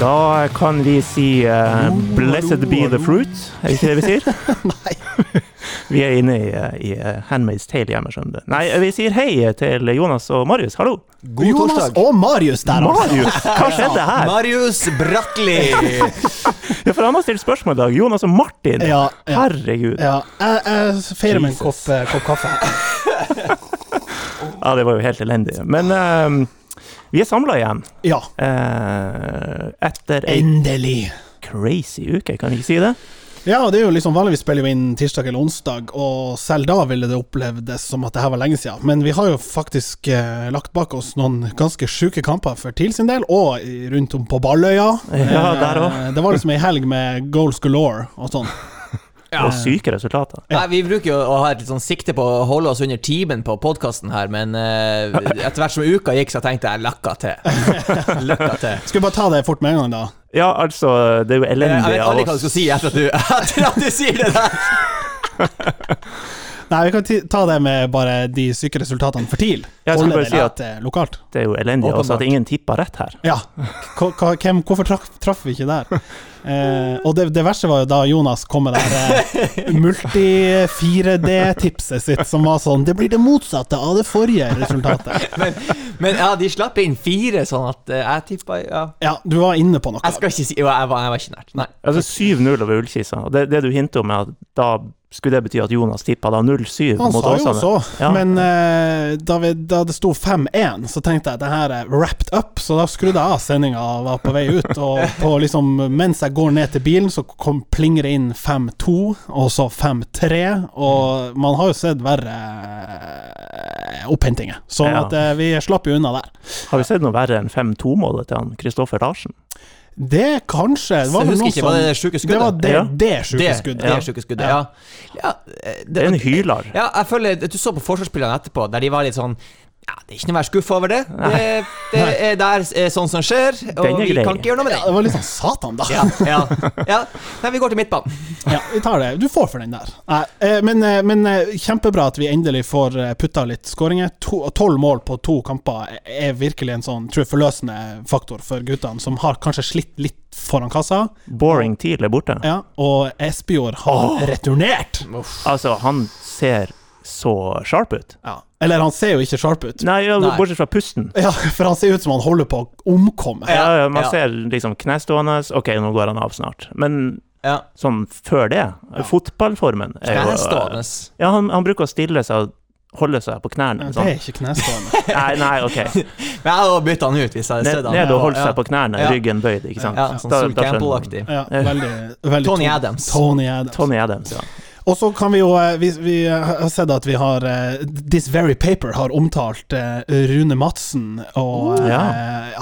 Da kan vi si uh, 'blessed be the fruit', er ikke det vi sier? Nei. Vi er inne i, eh, i eh, Handmaid's Tale hjemme, skjønner du. Nei, vi sier hei til Jonas og Marius. Hallo! God Jonas torsdag. og Marius der, altså. Marius, hva skjedde her? Marius Bratli. Ja, for han har stilt spørsmål i dag. Jonas og Martin. Ja, ja. Herregud. Ja, jeg, jeg feirer med en kopp, kopp kaffe. Ja, det var jo helt elendig. Men eh, vi er samla igjen. Ja, eh, etter ei endelig. crazy uke, kan vi ikke si det? Ja, det er jo liksom vanligvis spiller vi inn tirsdag eller onsdag, og selv da ville det opplevdes som at det her var lenge siden. Men vi har jo faktisk eh, lagt bak oss noen ganske sjuke kamper for TIL sin del, og rundt om på Balløya. Ja, der også. Eh, Det var liksom ei helg med goals galore og sånn. Og syke resultater. Nei, Vi bruker jo å ha et litt sånn sikte på å holde oss under timen på podkasten her, men eh, etter hvert som uka gikk, så tenkte jeg lakka til. Lakka til. Skal vi bare ta det fort med en gang, da? Ja, altså, det er jo Eh, Jeg elendig vet av aldri hva du oss. skal si etter at du, etter at du sier det der. Nei, vi kan ti- ta det med bare de syke resultatene for TIL. Jeg skulle Holde bare det si at- eh, lokalt. Det er jo elendig av oss at Åpenbart. ingen tippa rett her. Ja. Hva, hva, hvem, hvorfor traff, traff vi ikke der? Eh, og det, det verste var jo da Jonas kom med det eh, multi-4D-tipset sitt, som var sånn Det blir det motsatte av det forrige resultatet. Men, men ja, de slapp inn fire, sånn at eh, jeg tippa ja. Ja, du var inne på noe. Jeg skal ikke si Jo, jeg var, jeg var ikke nært. Nei. Altså 7-0 over Ullkisa. Og det, det du hinter om, er at da skulle det bety at Jonas tippa da 0-7 Han sa jo så, Ja. men uh, da, vi, da det sto 5-1, så tenkte jeg at det her er wrapped up, så da skrudde jeg av sendinga og var på vei ut. Og på liksom, mens jeg går ned til bilen, så kom, plinger det inn 5-2, og så 5-3. Og man har jo sett verre eh, opphentinger, så Ja. at uh, vi slapp jo unna der. Har vi sett noe verre enn 5-2-målet til han Kristoffer Larsen? Det kanskje det var jeg husker ikke, var det det sjuke skuddet? Det var det, Ja. det sjuke Det, skuddet. det det sjuke skuddet, ja. ja. ja Det er en hyler. Ja, jeg føler Du så på forsvarsspillerne etterpå, der de var litt sånn ja, Det er ikke noe å være skuffa over det. Det, det er der er sånn som skjer, og vi grei. kan ikke gjøre noe med det. Ja, det. var litt sånn satan, da. Ja, ja, ja. Nei, vi går til midtbanen. Ja, vi tar det. Du får for den der. Eh, men, eh, men eh, kjempebra at vi endelig får eh, putta litt skåringer. To- Tolv mål på to kamper er virkelig en sånn tror jeg, forløsende faktor for guttene, som har kanskje slitt litt foran kassa. Boring TIL er borte. Ja, og Espejord har returnert. Altså, han ser så sharp ut. Ja. Eller han ser jo ikke sharp ut. Nei, ja, Nei. bortsett fra pusten. Ja, for han ser ut som han holder på å omkomme. Ja, ja, man ja. ser liksom knestående. Ok, nå går han av snart. Men Ja. sånn før det, fotballformen er jo Knestående. Ja, han, han bruker å stille seg og holde seg på knærne. Det Sånn. er ikke knestående. Nei, nei, ok. Men jeg hadde bytta han ut hvis jeg hadde sett han. ned og holdt Ja. seg på knærne, Ja. ryggen bøyd, ikke sant. Ja, sånn Sol. Campbell-aktig. Ja, veldig, veldig Tony Tony- Adams. Tony Adams. Tony Adams, ja. Og så kan vi jo eh, Vi, vi har sett at vi har eh, This Very Paper har omtalt eh, Rune Madsen og Oh, Ja.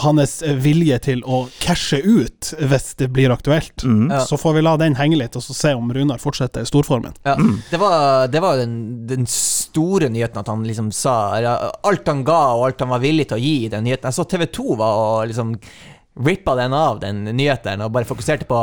hans vilje til å cashe ut hvis det blir aktuelt. Mm. Ja. Så får vi la den henge litt, og så se om Runar fortsetter storformen. Ja, det var, det var jo den, den store nyheten at han liksom sa Alt han ga, og alt han var villig til å gi i den nyheten. Jeg så TV2 var og liksom rippa den av, den nyheten, og bare fokuserte på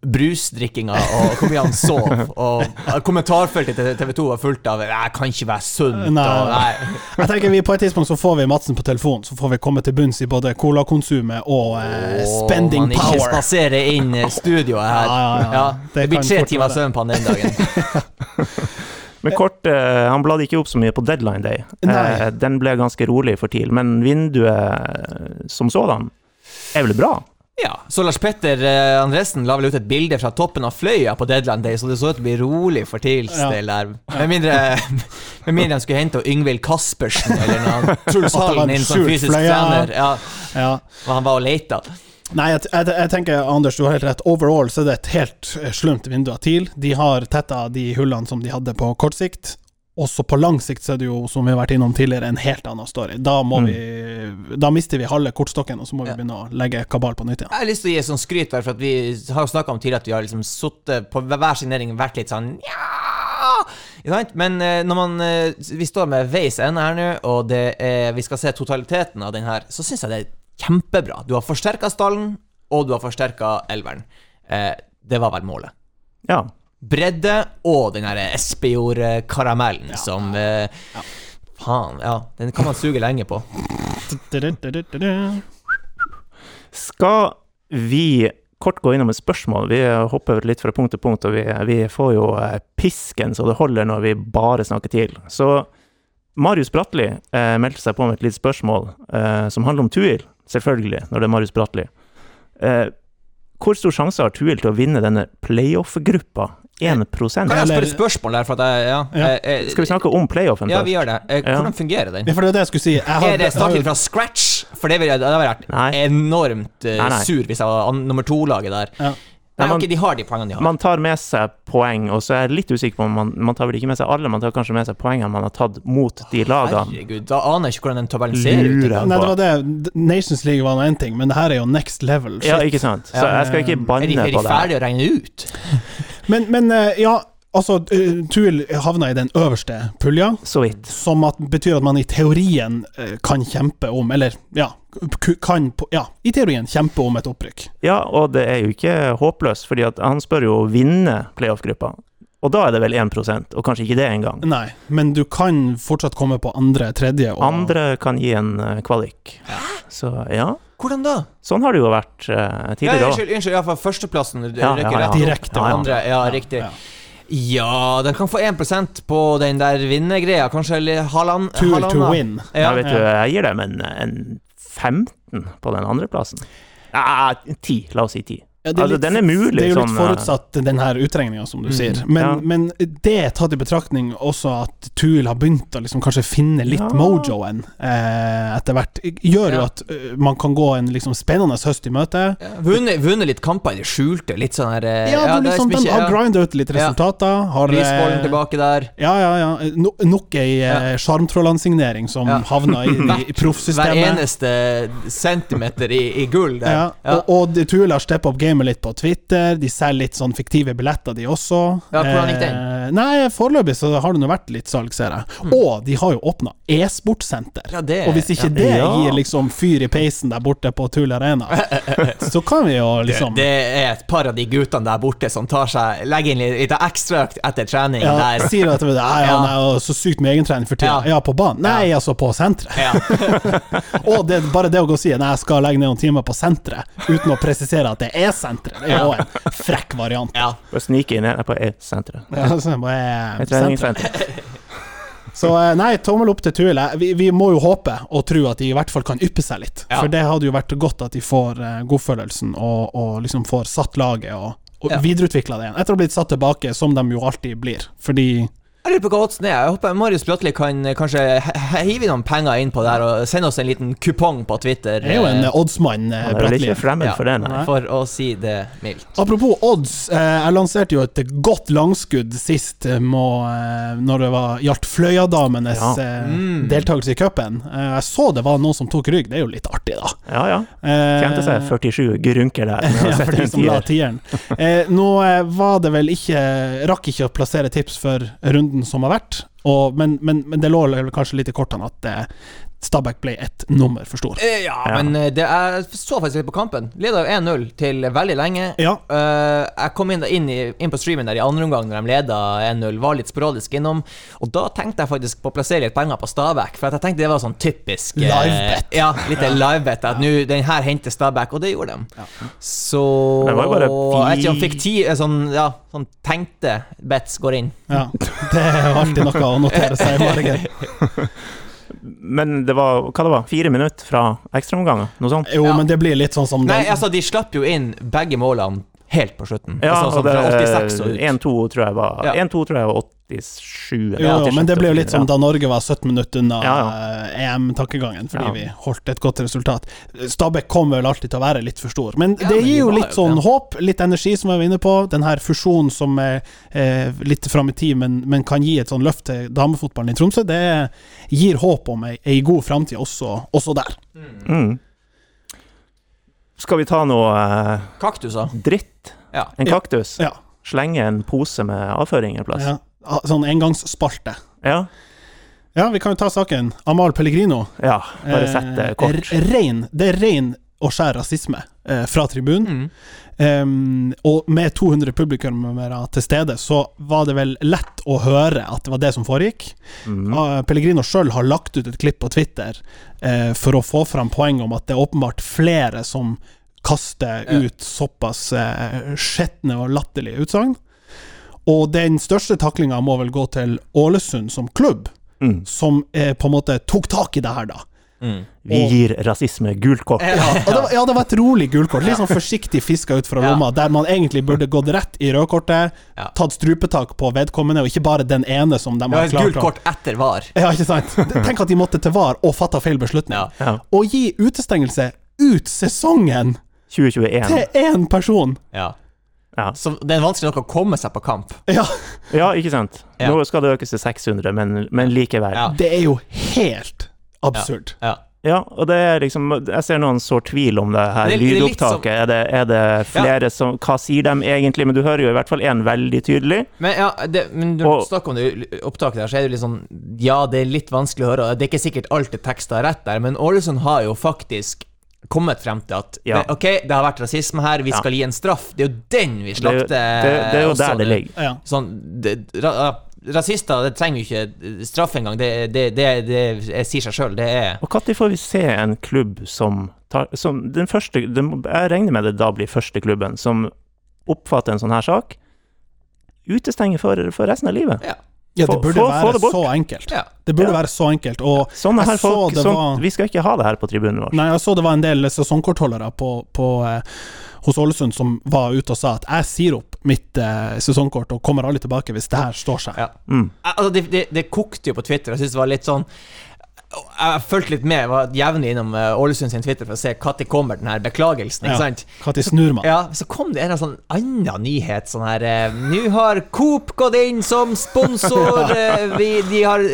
brusdrikkinga og hvor mye han sov. Og kommentarfeltet til TV2 var fullt av 'Jeg kan ikke være sunt', Nei. og nei. Jeg tenker vi På et tidspunkt så får vi Madsen på telefon, så får vi komme til bunns i både colakonsumet og eh, spending power. man ikke spasere inn studioet her. Ja, ja, ja. Det, Det blir tre timer søvn på han den dagen. Men kort, eh, han bladde ikke opp så mye på deadline day. Eh, den ble ganske rolig for TIL, men vinduet eh, som sådan er vel bra? Ja, så Lars Petter eh, Andresen la vel ut et bilde fra toppen av Fløya på Deadland Day, så det så ut til å bli rolig for TILs Ja. del der. Med mindre, med mindre han skulle hente Yngvild Kaspersen eller noe Truls At det var Hallen en inn som skjult fysisk Fløya. trener. Ja, Ja. og han var og leita. Nei, jeg, jeg, jeg tenker, Anders, du har helt rett. Overall så er det et helt eh, slumt vindu av TIL. De har tetta de hullene som de hadde på kort sikt. Også på lang sikt så er det jo, som vi har vært innom tidligere, en helt annen story. Da, må Mm. vi, da mister vi halve kortstokken, og så må vi Ja. begynne å legge kabal på nytt igjen. Jeg har lyst til å gi sånn skryt, der, for at vi har snakka om tidligere at vi har liksom sittet på hver signering vært litt sånn ja? Men eh, når man eh, Vi står med veis ende her nå, og det er, vi skal se totaliteten av den her, så syns jeg det er kjempebra. Du har forsterka stallen, og du har forsterka elveren. Eh, det var vel målet. Ja. Bredde og den her Espejord-karamellen som eh, Faen, ja. Den kan man suge lenge på. Skal vi kort gå innom et spørsmål. Vi hopper litt fra punkt til punkt, og vi, vi får jo eh, pisken så det holder når vi bare snakker til. Så Marius Bratli eh, meldte seg på med et lite spørsmål eh, som handler om Tuil, selvfølgelig, når det er Marius Bratli. Eh, hvor stor sjanse har Tuil til å vinne denne playoff-gruppa? 1 Kan jeg spørre spørsmål der? For at jeg, ja, Ja. eh, eh, Skal vi snakke om playoffen Ja, vi gjør det. Eh, Hvordan fungerer den? Ja, for det er det jeg skulle si. Jeg har, Er det starten fra scratch? For det ville jeg, hadde vært Nei. enormt uh, Nei, nei. sur hvis jeg var an, nummer to-laget der. Ja. Nei, man- ok, de har de poengene de har. Man tar med seg poeng, og så er jeg litt usikker på om man, man tar vel ikke med seg alle, man tar kanskje med seg poengene man har tatt mot de lagene. Herregud, da aner jeg ikke hvordan den tabellen ser ut. Nei, det var det. Nations League var nå én ting, men det her er jo next level. Ja, ikke sant? Så Ja. jeg skal ikke Er de, det. er de på ferdige å regne ut? Men, men eh, ja, altså eh, Tuil havna i den øverste pulja, Så vidt. som at, betyr at man i teorien eh, kan kjempe om Eller ja, kan Ja, i teorien kjempe om et opprykk. Ja, og det er jo ikke håpløst, fordi at han spør jo å vinne playoff-gruppa. Og da er det vel 1% og kanskje ikke det engang. Nei, men du kan fortsatt komme på andre, tredje og Andre kan gi en eh, kvalik. Så ja, Hvordan da? sånn har det jo vært uh, Ja, tidligere òg. unnskyld, unnskyld, ja, for førsteplassen du Ja, rykker ja, ja. rett opp. Direkte, ja, ja. andre, ja, riktig. Ja. Den kan få 1% på den der vinnergreia. Kanskje eller halvann, Tuil to win. Ja, Ja. vet du, jeg gir dem en, en 15 på den andreplassen. Ja, 10, la oss si 10. Ja, det er Altså, litt- den er mulig, Det er jo litt sånn, forutsatt den her utregninga, som du Mm. sier. Men, Ja. men det tatt i betraktning også at Tuil har begynt å liksom kanskje finne litt Ja. mojoen eh, etter hvert, gjør jo at uh, man kan gå en liksom spennende høst i møte. Ja, Vunnet, vunnet litt kamper i det skjulte. Litt sånn her eh, Ja, du det liksom, som de har grinda ut litt resultater. Har, Lysbollen eh, tilbake der. Ja, ja, ja. No, nok ei eh, sjarmtrolllandsignering som Ja. havna i, i, i Hver eneste centimeter i, i gull der. Ja, Ja. Og, og de- har steppa opp gamet litt på Twitter. De selger litt sånn fiktive billetter, de også. Ja, hvordan gikk den? Eh, nei, foreløpig så har det nå vært litt salg, ser jeg. Og de har jo åpna e-sportsenter. Ja, og hvis ikke ja. det Ja. gir liksom fyr i peisen der borte på Tull Arena, så kan vi jo liksom Det er et par av de guttene der borte som tar seg legger inn litt, ekstra økt etter trening ja, der. Sier at det er ja, Ja. nei, og så sykt med egentrening for tida. Ja. Ja. på banen? Nei, altså på senteret. Ja. Og det, bare det å gå og si nei, jeg skal legge ned noen timer på senteret, uten å presisere at det er senteret, det er jo en frekk variant. ja. Bare snike inn her på E-senteret. Ja, så jeg bare, treningssenter. Så eh, nei, tommel opp til Tuil. Eh, Vi, vi må jo håpe og tro at de i hvert fall kan yppe seg litt. Ja. For det hadde jo vært godt at de får eh, godfølelsen og, og liksom får satt laget og, og Ja. videreutvikla det igjen. Etter å ha blitt satt tilbake, som de jo alltid blir. Fordi Jeg lurer på hva oddsen er. Jeg håper Marius Bratli kan eh, kanskje hive noen penger inn på det her og sende oss en liten kupong på Twitter. det er jo en eh, oddsmann, eh, ikke ja, for. For å si det mildt. Apropos odds, eh, jeg lanserte jo et godt langskudd sist må, når det var, gjaldt Fløyadamenes Ja. Mm. deltakelse i cupen. Jeg så det var noen som tok rygg, det er jo litt artig, da. Ja, ja. Tjente seg 47 grunker der. ja, for de som la tieren. Eh, nå var det vel ikke Rakk ikke å plassere tips for runden som har vært, og, men, men, men det lå kanskje litt i kortene at eh, Stabæk ble ett nummer for stor. Eh, Ja, Ja. men eh, det, jeg så faktisk litt på kampen. Leda 1-0 til veldig lenge. Ja, Uh, jeg kom inn, inn, i, inn på streamen der i andre omgang når de leda 1-0, var litt sporadisk innom. Og da tenkte jeg faktisk på å plassere litt penger på Stabæk, for at jeg tenkte det var sånn typisk Livebet. Livebet. Ja, litt livebet. At nå, den her henter Stabæk, og det gjorde de. Så Det var jo bare Jeg vet ikke om fikk ti Sånn, ja, sånn tenkte bets går inn. ja. Det er alltid noe å notere seg i margen. Men det var hva det var, fire minutter fra ekstraomganger? Noe sånt? Jo, Ja. men det blir litt sånn som Nei, den- altså, de slapp jo inn begge målene helt på slutten. Ja, altså, sånn fra 86 og ut. 1-2 tror jeg var Ja. 1-2 tror jeg var 87 Jo, jo, men det ble jo litt som da Norge var 17 minutter unna Ja, ja. EM-tankegangen, fordi Ja. vi holdt et godt resultat. Stabæk kommer vel alltid til å være litt for stor, men Ja, det men gir jo litt sånn håp, litt energi, som jeg var inne på. Den her fusjonen som er eh, litt fram i tid, men, men kan gi et sånn løft til damefotballen i Tromsø, det gir håp om ei, ei god framtid også, også der. Mm. Skal vi ta noe eh, Kaktuser. dritt? Ja. En kaktus? Ja. Slenge en pose med avføring en plass? ja. Ah, Sånn engangsspalte. Ja. Ja, vi kan jo ta saken. Amal Pellegrino. ja bare sett det Eh, kort. Rein, det er ren og skjær rasisme eh, fra tribunen. Mm. Um, og med 200 publikummere til stede, så var det vel lett å høre at det var det som foregikk. Mhm. Uh, Pellegrino sjøl har lagt ut et klipp på Twitter eh, for å få fram poenget om at det er åpenbart flere som kaster ut såpass eh, skjetne og latterlige utsagn. Og den største taklinga må vel gå til Ålesund som klubb, Mm. som eh, på en måte tok tak i det her, da. Mm. Vi Og- gir rasisme gult kort. Ja. Ja, og det var, ja, det var et rolig gulkort. Litt sånn forsiktig fiska ut fra Ja. lomma, der man egentlig burde gått rett i rødkortet, Ja. tatt strupetak på vedkommende, og ikke bare den ene som de har klart gult å kort etter VAR. Ja, ikke sant? Tenk at de måtte til VAR og fatta feil beslutning. Ja. Ja. Og gi utestengelse ut sesongen 2021. til én person! Ja. Ja. Så det er vanskelig nok å komme seg på kamp. Ja, ja, ikke sant. Ja. Nå skal det økes til 600, men, men likevel. Ja. det er jo helt absurd. Ja. Ja, og det er liksom Jeg ser noen sår tvil om det her Det det er lydopptaket. Er, det, er det flere som Hva sier de egentlig? Men du hører jo i hvert fall én veldig tydelig. Men, ja, det, men når Og- du snakker om det opptaket der, så er det litt sånn Ja, det er litt vanskelig å høre, det er ikke sikkert alt er teksta rett der, men Ålesund har jo faktisk kommet frem til at Ja. det, Ok, det har vært rasisme her, vi Ja. skal gi en straff. Det er jo den vi Det, er slakter. det, det er jo også der det ligger. Ja. Sånn, det, ra, ra- Rasister det trenger jo ikke straff engang. Det, det, det, det, det sier seg sjøl. Det er Og når får vi se en klubb som tar som den første, den, Jeg regner med det da blir første klubben som oppfatter en sånn her sak. Utestenger for, for resten av livet. Ja. Ja, det burde få- få være det så enkelt. ja. Det burde Ja. være så enkelt. Og Sånne her så folk det sånn, var- Vi skal ikke ha det her på tribunen vår. Nei, jeg så det var en del sesongkortholdere på, på, eh, hos Ålesund som var ute og sa at jeg sier opp mitt eh, sesongkort og kommer aldri tilbake hvis det her står seg. Ja. Mm. Altså, det, det, det kokte jo på Twitter. Jeg synes det var litt sånn Jeg fulgte litt med, jeg var jevnlig innom eh, Ålesund sin Twitter for å se når kommer den her beklagelsen. Ikke Ja. sant? Når snur man? Ja, så kom det en sånn annen nyhet sånn her eh, Nå har Coop gått inn som sponsor, eh, vi, de har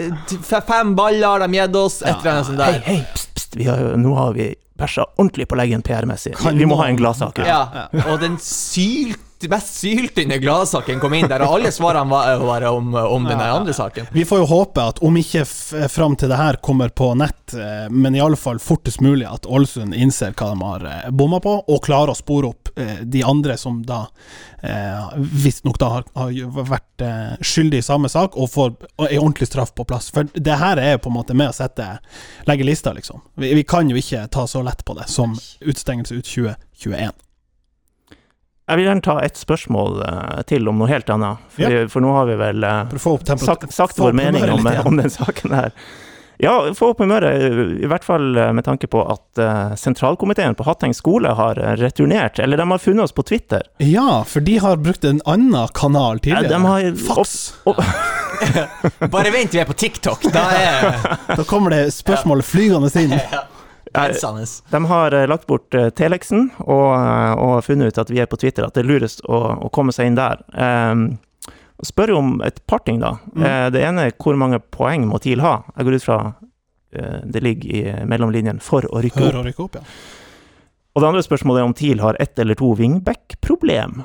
fem baller har de gitt oss, et eller annet sånt der. hei, pst, pst, vi har, nå har vi bæsja ordentlig på leggen PR-messig. Vi må ha en gladsak. Ja, og den sylt, mest syltynne gladsaken kom inn der, og alle svarene var var om, om den andre saken. Vi får jo håpe at om ikke f fram til det her kommer på nett, eh, men i alle fall fortest mulig at Ålesund innser hva de har eh, bomma på, og klarer å spore opp eh, de andre som da eh, visstnok da har, har vært eh, skyldig i samme sak, og får ei ordentlig straff på plass. For det her er jo på en måte med å sette legge lista, liksom. Vi, vi kan jo ikke ta så lett på det som utstengelse ut 2021. Jeg vil gjerne ta et spørsmål eh, til om noe helt annet. For, ja. for nå har vi vel eh, få opp sagt, sagt få vår opp mening om, litt om den saken her. Ja, få opp humøret, i hvert fall eh, med tanke på at sentralkomiteen på Hatteng skole har returnert, eller de har funnet oss på Twitter. Ja, for de har brukt en annen kanal Ja, tidligere. de har Fax. Bare vent, vi er på TikTok. Da er Da kommer det spørsmål flygende inn. grensene. De har eh, lagt bort eh, Telexen og, eh, og funnet ut at vi er på Twitter, at det er lurest å, å komme seg inn der. Um, spør jo om et par ting, da. Mm. Eh, det ene er hvor mange poeng må TIL ha? Jeg går ut fra eh, det ligger i mellomlinjen for å rykke Hør opp. og rykke opp, ja. Og det andre spørsmålet er om TIL har ett eller to wingback-problem.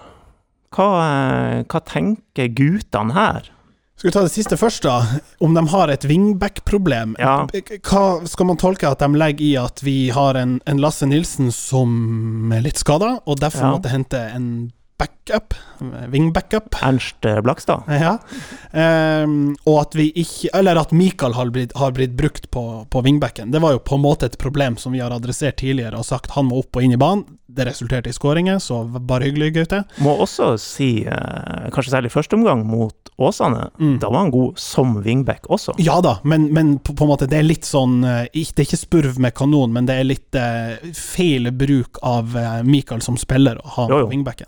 Hva, eh, hva tenker guttene her? Skal vi ta det siste først, da? Om de har et wingback-problem. Ja. Hva skal man tolke at de legger i at vi har en, en Lasse Nilsen som er litt skada, og derfor Ja. måtte hente en backup? Wing-backup? Ernst eh, Blakstad? Ja. Um, og at vi ikke Eller at Mikael har blitt, har blitt brukt på, på wingbacken. Det var jo på en måte et problem som vi har adressert tidligere og sagt han må opp og inn i banen. Det resulterte i skåringer, så bare hyggelig, Gaute. Må også si, eh, kanskje særlig første omgang mot Åsane, Mm. da var han god som wingback også. Ja da, men, men på, på en måte det er litt sånn eh, Det er ikke spurv med kanon, men det er litt eh, feil bruk av Michael Mikael som spiller å ha wingbacken.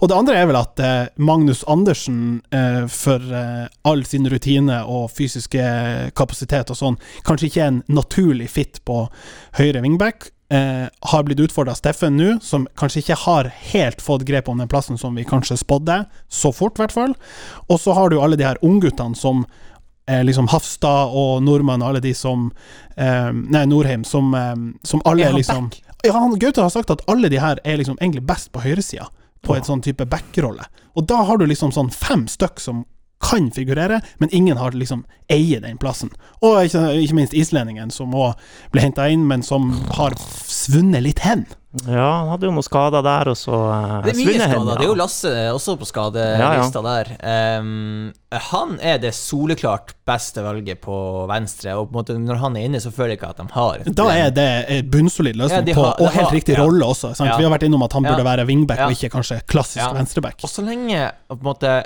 Og det andre er vel at eh, Magnus Andersen, eh, for eh, all sin rutine og fysiske kapasitet og sånn, kanskje ikke er en naturlig fit på høyre wingback. Har blitt utfordra av Steffen nå, som kanskje ikke har helt fått grep om den plassen som vi kanskje spådde, så fort i hvert fall. Og så har du alle de her ungguttene som liksom Hafstad og Nordmann og alle de som eh, Nei, Norheim, som, som alle Er liksom Ja, han, Gaute har sagt at alle de her er liksom egentlig best på høyresida, på en sånn type backrolle. Og da har du liksom sånn fem stykk som kan figurere, men ingen har liksom eier den plassen. Og ikke, ikke minst islendingen, som òg ble henta inn, men som har svunnet litt hen. Ja, han hadde jo noen skader der, og så uh, Det er mye svunnet hen, skader. ja. Det er jo Lasse også på skadelista der. Um, han er det soleklart beste valget på venstre, og på en måte når han er inne, så føler jeg ikke at de har Da er det en bunnsolid løsning Ja, de har- på, og helt har- riktig ja. rolle også. Sant? Ja. Vi har vært innom at han burde være wingback Ja. og ikke kanskje klassisk Ja. venstreback. Og så lenge på en måte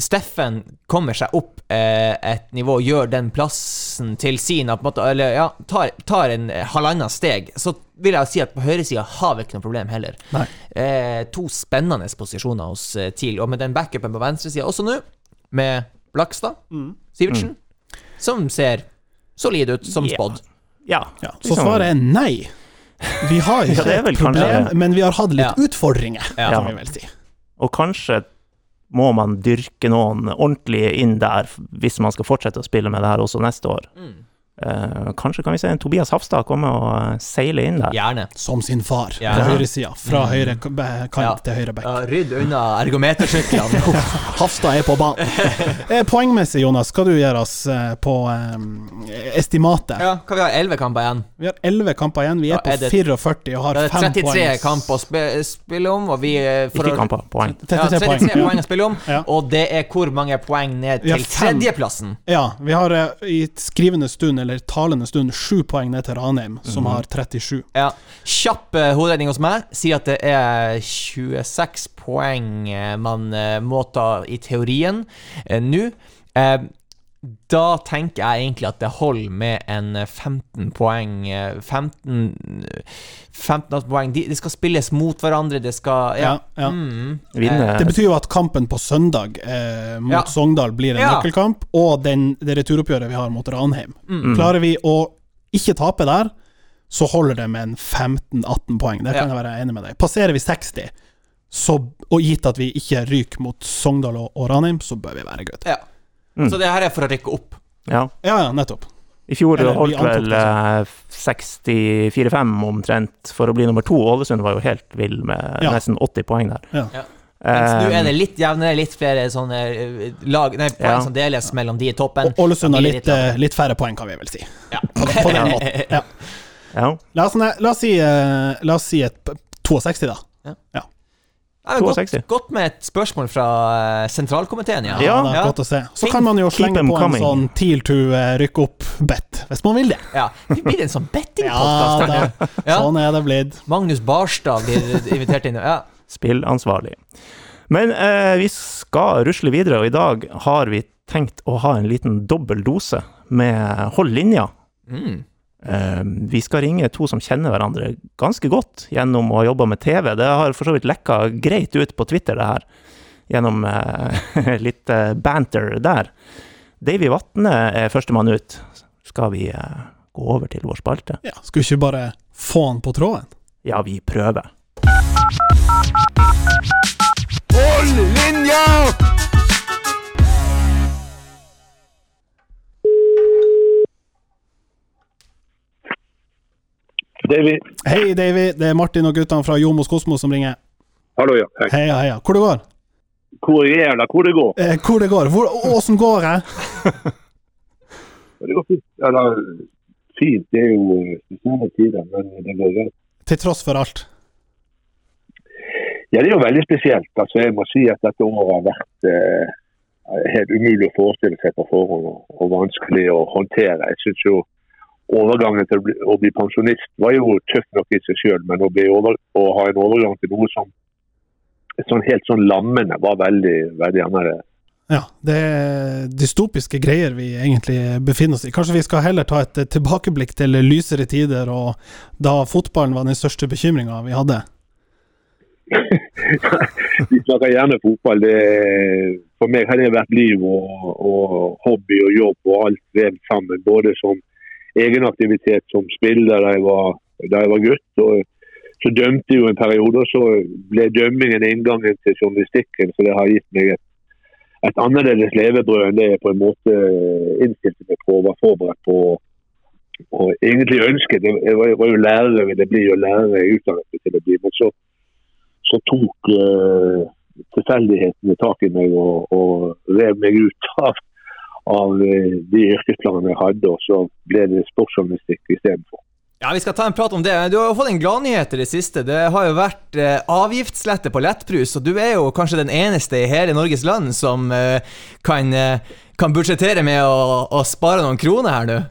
Steffen kommer seg opp eh, et nivå, gjør den plassen til sin, på en måte, eller ja, tar, tar en eh, halvannet steg, så vil jeg si at på høyresida har vi ikke noe problem heller. Nei. Eh, to spennende posisjoner hos eh, TIL, og med den backupen på venstresida også nå, med Blakstad, Mm. Sivertsen, som ser solid ut, som yeah. spådd. Ja. Ja. Så svaret er nei. Vi har ikke det et problem, kanskje- men vi har hatt litt Ja. utfordringer, Ja. kan vi vel si. Og kanskje må man dyrke noen ordentlig inn der hvis man skal fortsette å spille med det her også neste år. Mm. Eh, kanskje kan vi se en Tobias Hafstad komme og eh, seile inn der. Gjerne. Som sin far, Gjerne. på høyresida. Fra høyre kant Ja. til høyre bekk. Ja, rydd unna ergometersyklene. Hafstad er på banen. Eh, Poengmessig, Jonas, hva du gjør oss på um, estimatet? ja, hva vi har 11 kamper igjen? Vi har 11 kamper igjen. Vi er på er det- 44 og har 5 poeng det er 33 kamp kamper å spille om, og vi for Ikke kamper, poeng. 33 ja, 33 poeng. å spille om, Ja. og det er hvor mange poeng ned til tredjeplassen? Ja, vi har uh, i skrivende stund, eller talende stund, sju poeng ned til Ranheim, Mhm. som har 37. Ja. Kjapp uh, hoderegning hos meg sier at det er 26 poeng eh, man uh, må ta i teorien uh, nå. Eh, da tenker jeg egentlig at det holder med en eh, 15 poeng eh, 15, 15 poeng. De, de skal spilles mot hverandre, det skal Ja. Ja, ja. Mm. Vinne Det betyr jo at kampen på søndag eh, mot Ja. Sogndal blir en Ja. nøkkelkamp, og den, det returoppgjøret vi har mot Ranheim. Mm. Klarer vi å ikke tape der, så holder det med en 15-18 poeng. Det kan Ja. jeg være enig med deg. Passerer vi 60, så, og gitt at vi ikke ryker mot Sogndal og, og Ranheim, så bør vi være good. ja. Mm. Så det her er for å rykke opp. Ja. Ja, ja, nettopp. I fjor Eller, holdt vel eh, 64-5 omtrent for å bli nummer to. Ålesund var jo helt vill med Ja. nesten 80 poeng der. Ja. Ja. Mens nå Eh, er det litt jevnere, litt flere sånne eh, lag Nei, poeng Ja. som deles mellom de i toppen. Og Ålesund har litt, litt eh, færre poeng, kan vi vel si. Ja. På, på den måten. Ja. ja. La, oss, la, oss si, eh, la oss si et 62, da. Ja, men godt, godt med et spørsmål fra eh, sentralkomiteen, ja. Ja, Ja. det godt å se. Så kan man jo slenge på en sånn TIL to rykke opp-bet, hvis man vil det. ja. Vi blir en sånn Ja, bettingpodkast. da, Ja. sånn er det blitt. Magnus Barstad blir invitert inn. Ja. Spillansvarlig. Men eh, vi skal rusle videre, og i dag har vi tenkt å ha en liten dobbel dose med hold linja. Mm. Eh, vi skal ringe to som kjenner hverandre ganske godt gjennom å ha jobba med TV. Det har for så vidt lekka greit ut på Twitter, det her. Gjennom eh, litt eh, banter der. Davy Vatne er førstemann ut. Skal vi eh, gå over til vår spalte? Ja, Skal vi ikke bare få han på tråden? Ja, vi prøver. Hold linja! Davy. Hei, Davy. Det er Martin og guttene fra Jomos Kosmos som ringer. Hallo, ja. Hei. Heia, heia. Hvor det går? Hvor er det? Hvor det går? Eh, hvor det går? Hvor, åssen går det? Det går fint. Eller, fint, det er jo eh, spesielle tider, men det går greit. Til tross for alt. Ja, det er jo veldig spesielt. Altså, jeg må si at dette året har vært eh, helt umulig å forestille seg på forhånd, og, og vanskelig å håndtere. Jeg synes jo overgangen til å bli, å bli pensjonist var jo tøff nok i seg selv, men å, over, å ha en overgang til noe som sånn helt sånn lammende var veldig, veldig annerledes. Ja, det er dystopiske greier vi egentlig befinner oss i. Kanskje vi skal heller ta et tilbakeblikk til lysere tider, og da fotballen var den største bekymringa vi hadde. Vi snakker gjerne fotball. Det, for meg har det vært liv og, og hobby og jobb og alt vevd sammen. Både som egenaktivitet som spiller da jeg var, da jeg var gutt. og Så dømte jeg jo en periode, og så ble dømmingen inngangen til journalistikken. Så det har gitt meg et, et annerledes levebrød enn det jeg på en måte innstilte meg på og var forberedt på. Og egentlig ønsket. Jeg var, jo lærer, jeg ville bli og lærer jeg utdannet meg til å bli. men så så tok uh, til tilfeldighetene tak i meg og, og rev meg ut av, av eh, de yrkesplanene jeg hadde, og så ble det sportsjournalistikk istedenfor. Ja, Vi skal ta en prat om det. Du har jo fått en gladnyhet i det siste. Det har jo vært eh, avgiftslette på lettbrus, og du er jo kanskje den eneste i hele Norges land som eh, kan, eh, kan budsjettere med å, å spare noen kroner her nå.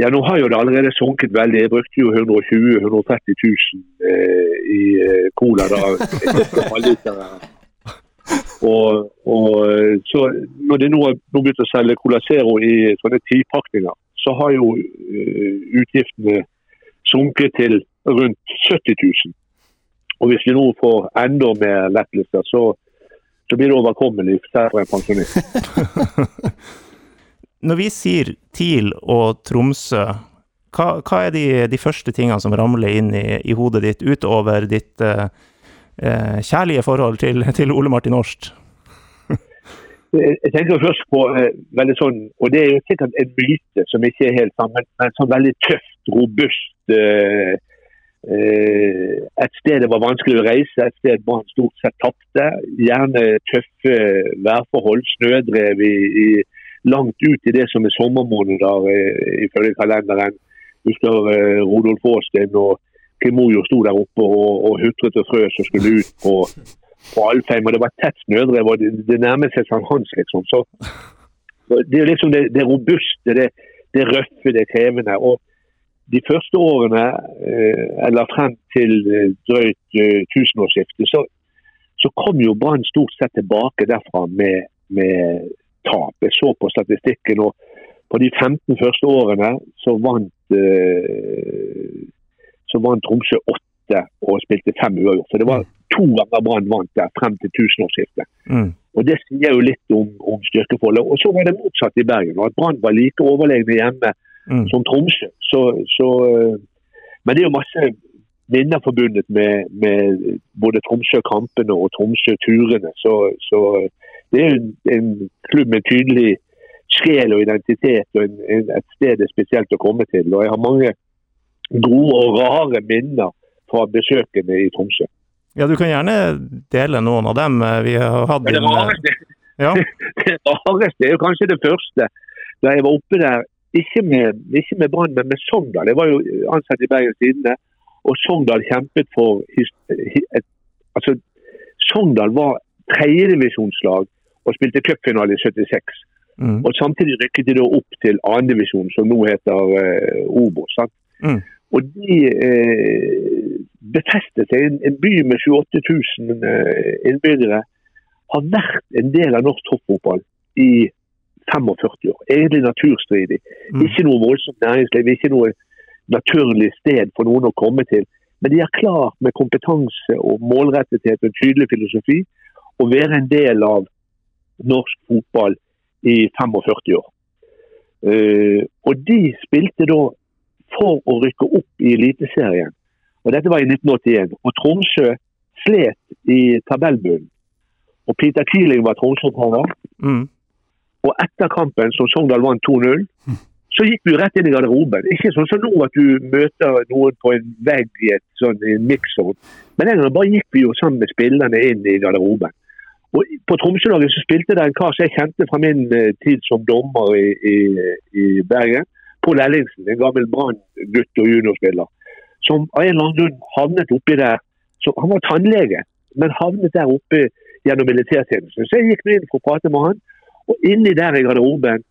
Ja, nå har jo det allerede sunket veldig. Jeg brukte jo 120 000-130 000 eh, i eh, cola da. og, og så Når de nå har begynt å selge Cola Zero i sånne tipakninger, så har jo eh, utgiftene sunket til rundt 70 000. Og hvis vi nå får enda mer lettelser, så, så blir det overkommelig for en pensjonist. Når vi sier TIL og Tromsø, hva, hva er de, de, første tingene som ramler inn i, i hodet ditt, utover ditt eh kjærlige forhold til, til Ole Martin Årst? Jeg tenker først på eh, veldig sånn, og det er jo sikkert en myte som ikke er helt sammen, men sånn veldig tøft, robust eh, eh, Et sted det var vanskelig å reise, et sted man stort sett tapte. Gjerne tøffe værforhold, snødrev i, i, langt ut i det som er sommermåneder eh, ifølge kalenderen. Husker eh, Rodolf Aasten og Kim Mojo sto der oppe og, og hutret og frøs og skulle ut på på Alfheim, og det var tett snødrev. Det, det nærmet seg Sankt Hans, liksom. Så, det er liksom det, det robuste, det, det, røffe, det krevende. Og de første årene, eh, eller frem til eh, drøyt eh, tusenårsskiftet, så, så kom jo Brann stort sett tilbake derfra med, med tap. Jeg så på statistikken, og på de 15 første årene så vant, så vant Tromsø åtte og spilte fem uavgjort. Så det var to ganger Brann vant der frem til tusenårsskiftet. Mm. Og Det sier jo litt om, om, styrkeforholdet. Og Så var det motsatt i Bergen. At Brann var like overlegne hjemme mm. som Tromsø. Så, så, eh, men det er jo masse minner forbundet med, med både Tromsø-kampene og Tromsø-turene. Så, så, det er en, en klubb med tydelig sjel og identitet og en, en, et sted det er spesielt å komme til. Og jeg har mange gode og rare minner fra besøkene i Tromsø. Ja, du kan gjerne dele noen av dem. Vi har hatt det, rareste, ja. det rareste er jo kanskje det første. Da jeg var oppe der, ikke med, ikke med Brann, men med Sogndal. Jeg var jo ansatt i Bergens Tidende, og Sogndal kjempet for et, altså, Sogndal var tredjedivisjonslag og spilte cupfinale i 76. Mm. Og Samtidig rykket de da opp til annendivisjon, som nå heter uh, Obos. Mm. Og de eh, befestet seg. En, en by med 28 000 eh, innbyggere har vært en del av norsk toppfotball i 45 år. Egentlig naturstridig. Mm. Ikke noe voldsomt næringsliv, ikke noe naturlig sted for noen å komme til. Men de har klart med kompetanse og målrettethet og en tydelig filosofi å være en del av norsk fotball i 45 år. Uh, og de spilte da for å rykke opp i Eliteserien. Og Dette var i 1981. Og Tromsø slet i tabellbunnen. Og Peter Keeling var Tromsø-trener. Mm. Og etter kampen, som Sogndal vant 2-0, så gikk vi rett inn i garderoben. Ikke sånn som nå at du møter noen på en vegg i et sånn mix-zone. Men den gangen bare gikk vi jo sammen med spillerne inn i garderoben. Og På Tromsø-laget så spilte det en kar som jeg kjente fra min uh, tid som dommer i, i, i Bergen. Pål Ellingsen, en gammel Brann-gutt og juniorspiller, som av en eller annen grunn havnet oppi der. Så han var tannlege, men havnet der oppe gjennom militærtjenesten. Så jeg gikk inn for å prate med han, og inni der i garderoben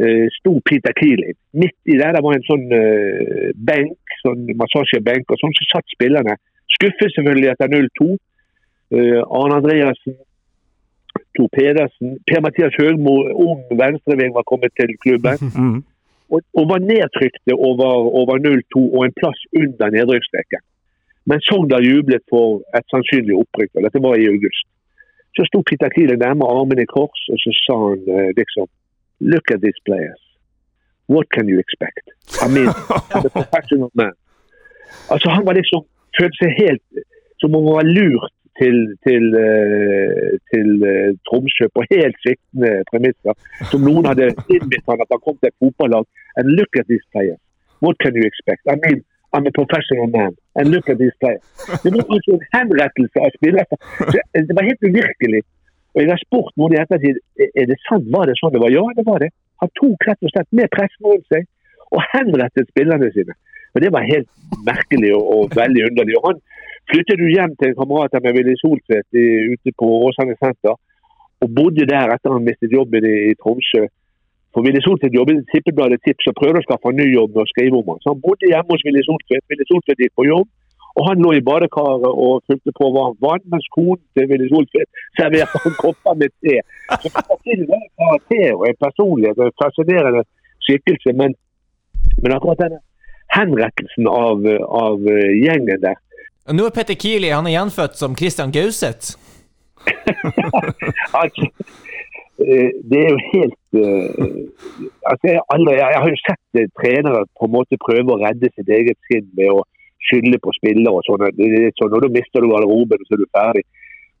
uh, sto Peter Keeley. Midt i der, der var en sånn uh, benk, sånn massasjebenk, og sånn så satt spillerne. Skuffet selvfølgelig etter 0-2. Uh, Arne Andreassen, Tor Pedersen, Per-Mathias Høgmo, ung venstreving, var kommet til klubben. Mm og, var nedtrykte over, over 0-2 og en plass under nedrykksstreken. Men Sogndal jublet for et sannsynlig opprykk. og Dette var i august. Så sto Peter Kiele nærme armene i kors og så sa han uh, liksom Look at these players. What can you expect? I mean, a professional man. Altså, han var liksom følte seg helt som om han var lurt til, til, eh, til eh, Tromsø på helt sviktende premisser. Som noen hadde innbitt han at han kom til et fotballag. And look at these players. What can you expect? I mean, I'm a professional man. And look at this player. Det var altså en henrettelse av spillere. Det var helt uvirkelig. Og Jeg har spurt noen i ettertid er det sant, var det sånn det var. Ja, det var det. Han tok rett og slett med pressen rundt seg og henrettet spillerne sine. Og Det var helt merkelig og, og veldig underlig. Og Han flyttet jo hjem til en kamerat meg, Willy Soltvedt, ute på Åsane senter. Og bodde der etter han mistet jobben i, i Tromsø. For Willy Soltvedt jobbet i Tippebladet Tips og prøvde å skaffe en ny jobb med å skrive om han. Så han bodde hjemme hos Willy Soltvedt. Willy Soltvedt gikk på jobb. Og han lå i badekaret og fulgte på varmt vann, mens konen til Willy Soltvedt serverte han kopper med te. Så det var en karakter og en personlighet og en fascinerende skikkelse. Men, men akkurat denne henrettelsen av, av gjengen der Og nå er Petter Kili han er gjenfødt som Christian Gauseth. altså, eh, Det er jo helt eh, altså jeg, har aldri, jeg, har jo sett eh, trenere på en måte prøve å redde sitt eget skinn ved å skylde på spillere og sånn. Det litt sånn, Da mister du garderoben, så er du ferdig.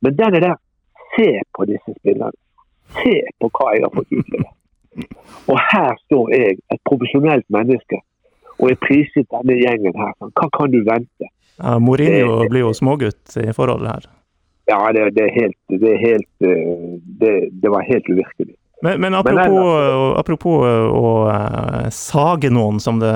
Men den er der Se på disse spillerne. Se på hva jeg har fått utlevert. Og her står jeg, et profesjonelt menneske, og er prisgitt denne gjengen her. Hva kan du vente? Ja, Mourinho blir jo smågutt i forholdet her. Ja, det, det er helt, det, er helt eh, det, det var helt uvirkelig. Men, men Men apropos, ellers- apropos å eh, sage noen, som det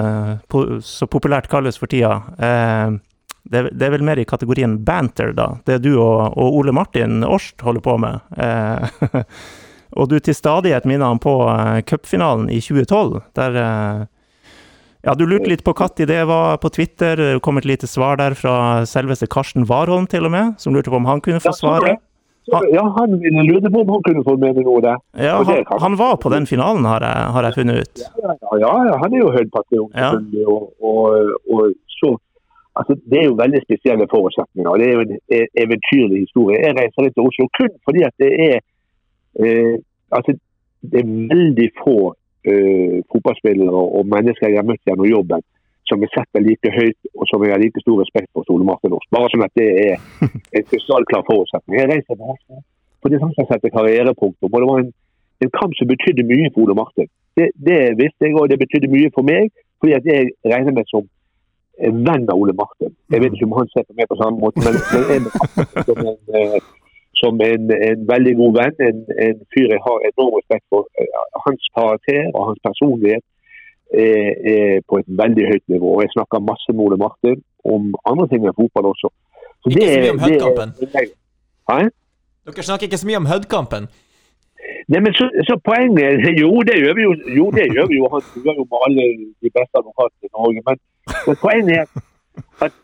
så populært kalles for tida. eh, det, er- det vel mer i kategorien banter, da. Det du og, og Ole Martin Årst holder på med. Eh, og du til stadighet minner han på eh, cupfinalen i 2012, der eh, ja, Du lurte litt på når det var på Twitter. Det kom et lite svar der fra selveste Karsten Warholm, til og med, som lurte på om han kunne få Ja, så svare. det. Så, ja, han ville lure på om han kunne få med noe der. Ja, han, han var på den finalen, har jeg, har jeg funnet ut. Ja, ja, ja, han er jo høydepatriot, Ja. selvfølgelig. Og, og, og så Altså, det er jo veldig spesielle forutsetninger. Det er jo en eventyrlig historie. Jeg reiser litt til Oslo kun fordi at det er eh, altså, det er veldig få eh, fotballspillere og mennesker jeg har møtt gjennom jobben som jeg setter like høyt og som jeg har like stor respekt for Ole Martin Aas. Bare sånn at det er en krystallklar forutsetning. Jeg reiser til Oslo fordi han skal setter karrierepunktum. Og det var en, en kamp som betydde mye for Ole Martin. Det, det visste jeg, og det betydde mye for meg, fordi at jeg regner meg som en venn av Ole Martin. Jeg vet ikke om han ser på meg på samme måte, men, men jeg som en, eh, som en, en veldig god venn. En, en fyr jeg har enorm respekt for. Eh, Hans karakter og hans personlighet er, er på et veldig høyt nivå. Og jeg snakker masse med Ole Martin om andre ting enn fotball også. Så Ikke så mye om det Hæ? Dere snakker ikke så mye om Hødd-kampen. Nei, men så, så poenget Jo, det gjør vi jo. Jo, det gjør vi jo. Han gjør jo med alle de beste advokatene i Norge. Men, men poenget er at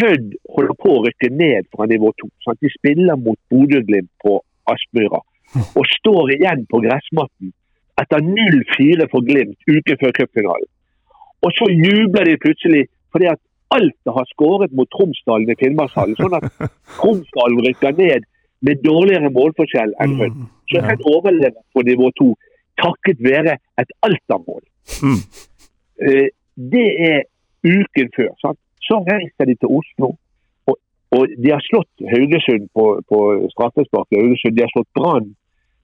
Hødd holder på å rykke ned fra nivå to. Sant? De spiller mot Bodø-Glimt på Aspmyra og står igjen på gressmatten etter 0-4 for Glimt uken før cupfinalen. Og så jubler de plutselig fordi at Alta har skåret mot Tromsdalen i Finnmarkshallen. Sånn at Tromsdalen rykker ned med dårligere målforskjell enn Hødd. Så Hødd overlever på nivå to takket være et Alta-mål. Mm. Eh, det er uken før. Sant? Så reiser de til Oslo. Og, og de har slått Haugesund på, på straffespark. i Haugesund. De har slått Brann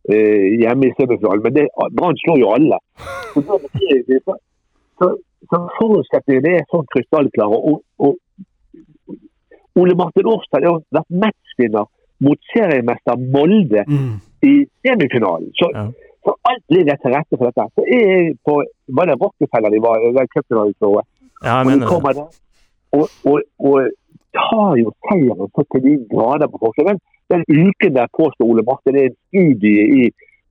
eh, hjemme i semifinalen. Men Brann slår jo alle. Så, så, så, så forutsetningene er sånn krystallklare. Og, og Ole Martin Årstad har vært matchvinner mot seriemester Molde Mm. i semifinalen. Så, Ja. så alt ligger til rette for dette. Så jeg på Var det Rockefeller de var? i cupfinaleshowet. Ja, jeg Og mener det. der og, og, og tar jo seieren så til de grader på forsøk. Den, uken der påstår Ole Martin er en studie i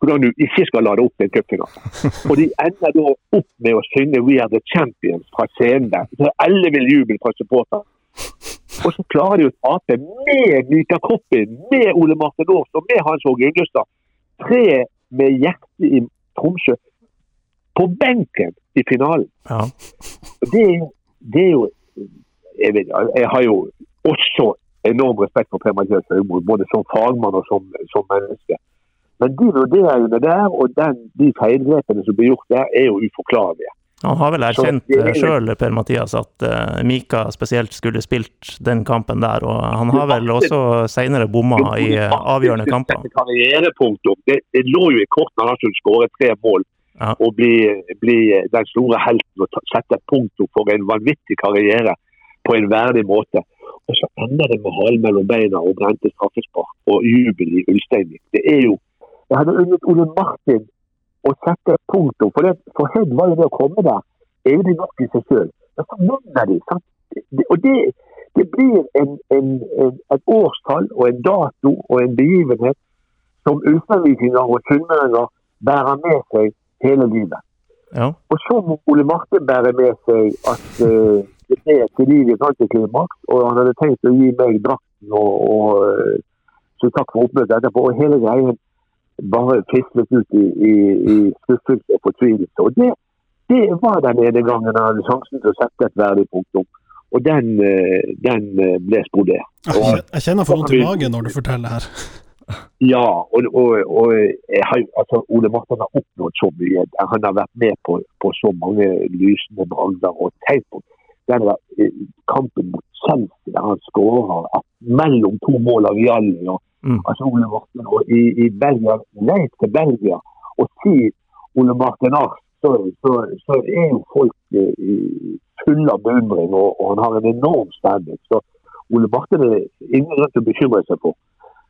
hvordan du ikke skal lade opp til en cupfinale. Og de ender da opp med å synge 'We are the champions' fra scenen der. Så alle vil jubel fra supporterne. Og så klarer de å tape med Mika Koppin, med Ole Martin Aas og med Hans Åge Uglestad. Tre med hjertet i Tromsø. På benken i finalen. Ja. Det er jo, det er jo jeg, vet, jeg har jo også enorm respekt for Per-Mathias Høgmo, både som fagmann og som, som menneske. Men de vurderingene der og den, de feilgrepene som blir gjort der, er jo uforklarlige. Han har vel erkjent er jo- sjøl, Per-Mathias, at uh, Mika spesielt skulle spilt den kampen der. Og han har vel også seinere bomma i uh, avgjørende kamper. Karrierepunktum. Det, det lå jo i kortene han skulle skåre tre mål Ja. og bli, bli den store helten og sette punktum for en vanvittig karriere på en verdig måte. Og så ender det med halen mellom beina og brente straffespark og jubel i Ulsteinvik. Det er jo Jeg hadde unnet Ole Martin å sette et punktum. For, det, for Hødd var jo det å komme der egentlig nok i seg sjøl. Men så vinner de. sant? Det- Og det, det blir en, en, en, et årstall og en dato og en begivenhet som ulsteinvikinger og sunnmøringer bærer med seg hele livet. Ja. Og så må Ole Martin bære med seg at eh, det ble et antiklimaks, og han hadde tenkt å gi meg drakten og, og eh, så takk for oppmøtet etterpå. Og hele greien bare fislet ut i, i, i skuffelse og fortvilelse. Og det, det var den ene gangen jeg hadde sjansen til å sette et verdig punktum. Og den, eh, den eh, ble sprodert. Jeg kjenner for vondt i magen når du forteller her. Ja, og, og, og har, altså, Ole Martin har oppnådd så mye. Han har vært med på, på så mange lysende bragder. og tenk på der, kampen mot Chelsea, der han skårer et- mellom to mål av Jalli Og, Mm. altså Ole Morten og i, i Belgia, nei til Belgia, og si Ole Martin Ars, så, så, så er jo folk i- fulle av beundring, og, og han har en enorm standing. Så Ole Martin er ingen grunn til å bekymre seg for.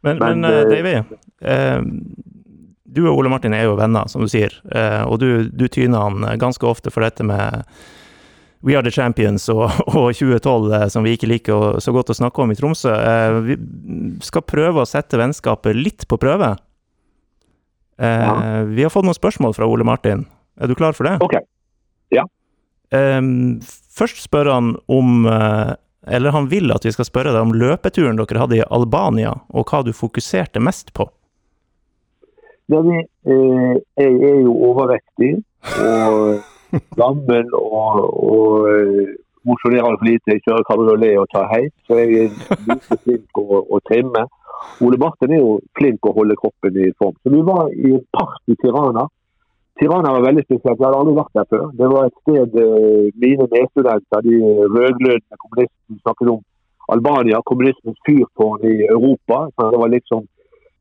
Men, Men, men eh, Davy, uh, du og Ole Martin er jo venner, som du sier, og du, du tyner han ganske ofte for dette med We are the champions og, og 2012, eh, som vi ikke liker å, så godt å snakke om i Tromsø. Eh, vi skal prøve å sette vennskapet litt på prøve. Eh, Ja. Vi har fått noen spørsmål fra Ole Martin. Er du klar for det? Ok. Ja. først spør han om Eller han vil at vi skal spørre deg om løpeturen dere hadde i Albania, og hva du fokuserte mest på. Ja, jeg er jo overvektig og gammel og, og eh, mosjonerer for lite. Jeg kjører kabriolet og tar heis, så jeg er lite flink å, å trimme. Ole Martin er jo flink å holde kroppen i form. Så vi var i en park i Tirana. Tirana var veldig spesielt. Jeg hadde aldri vært der før. Det var et sted eh, mine medstudenter, de rød-grønne kommunistene, snakket om Albania, kommunismens fyrtårn i Europa. Så det var liksom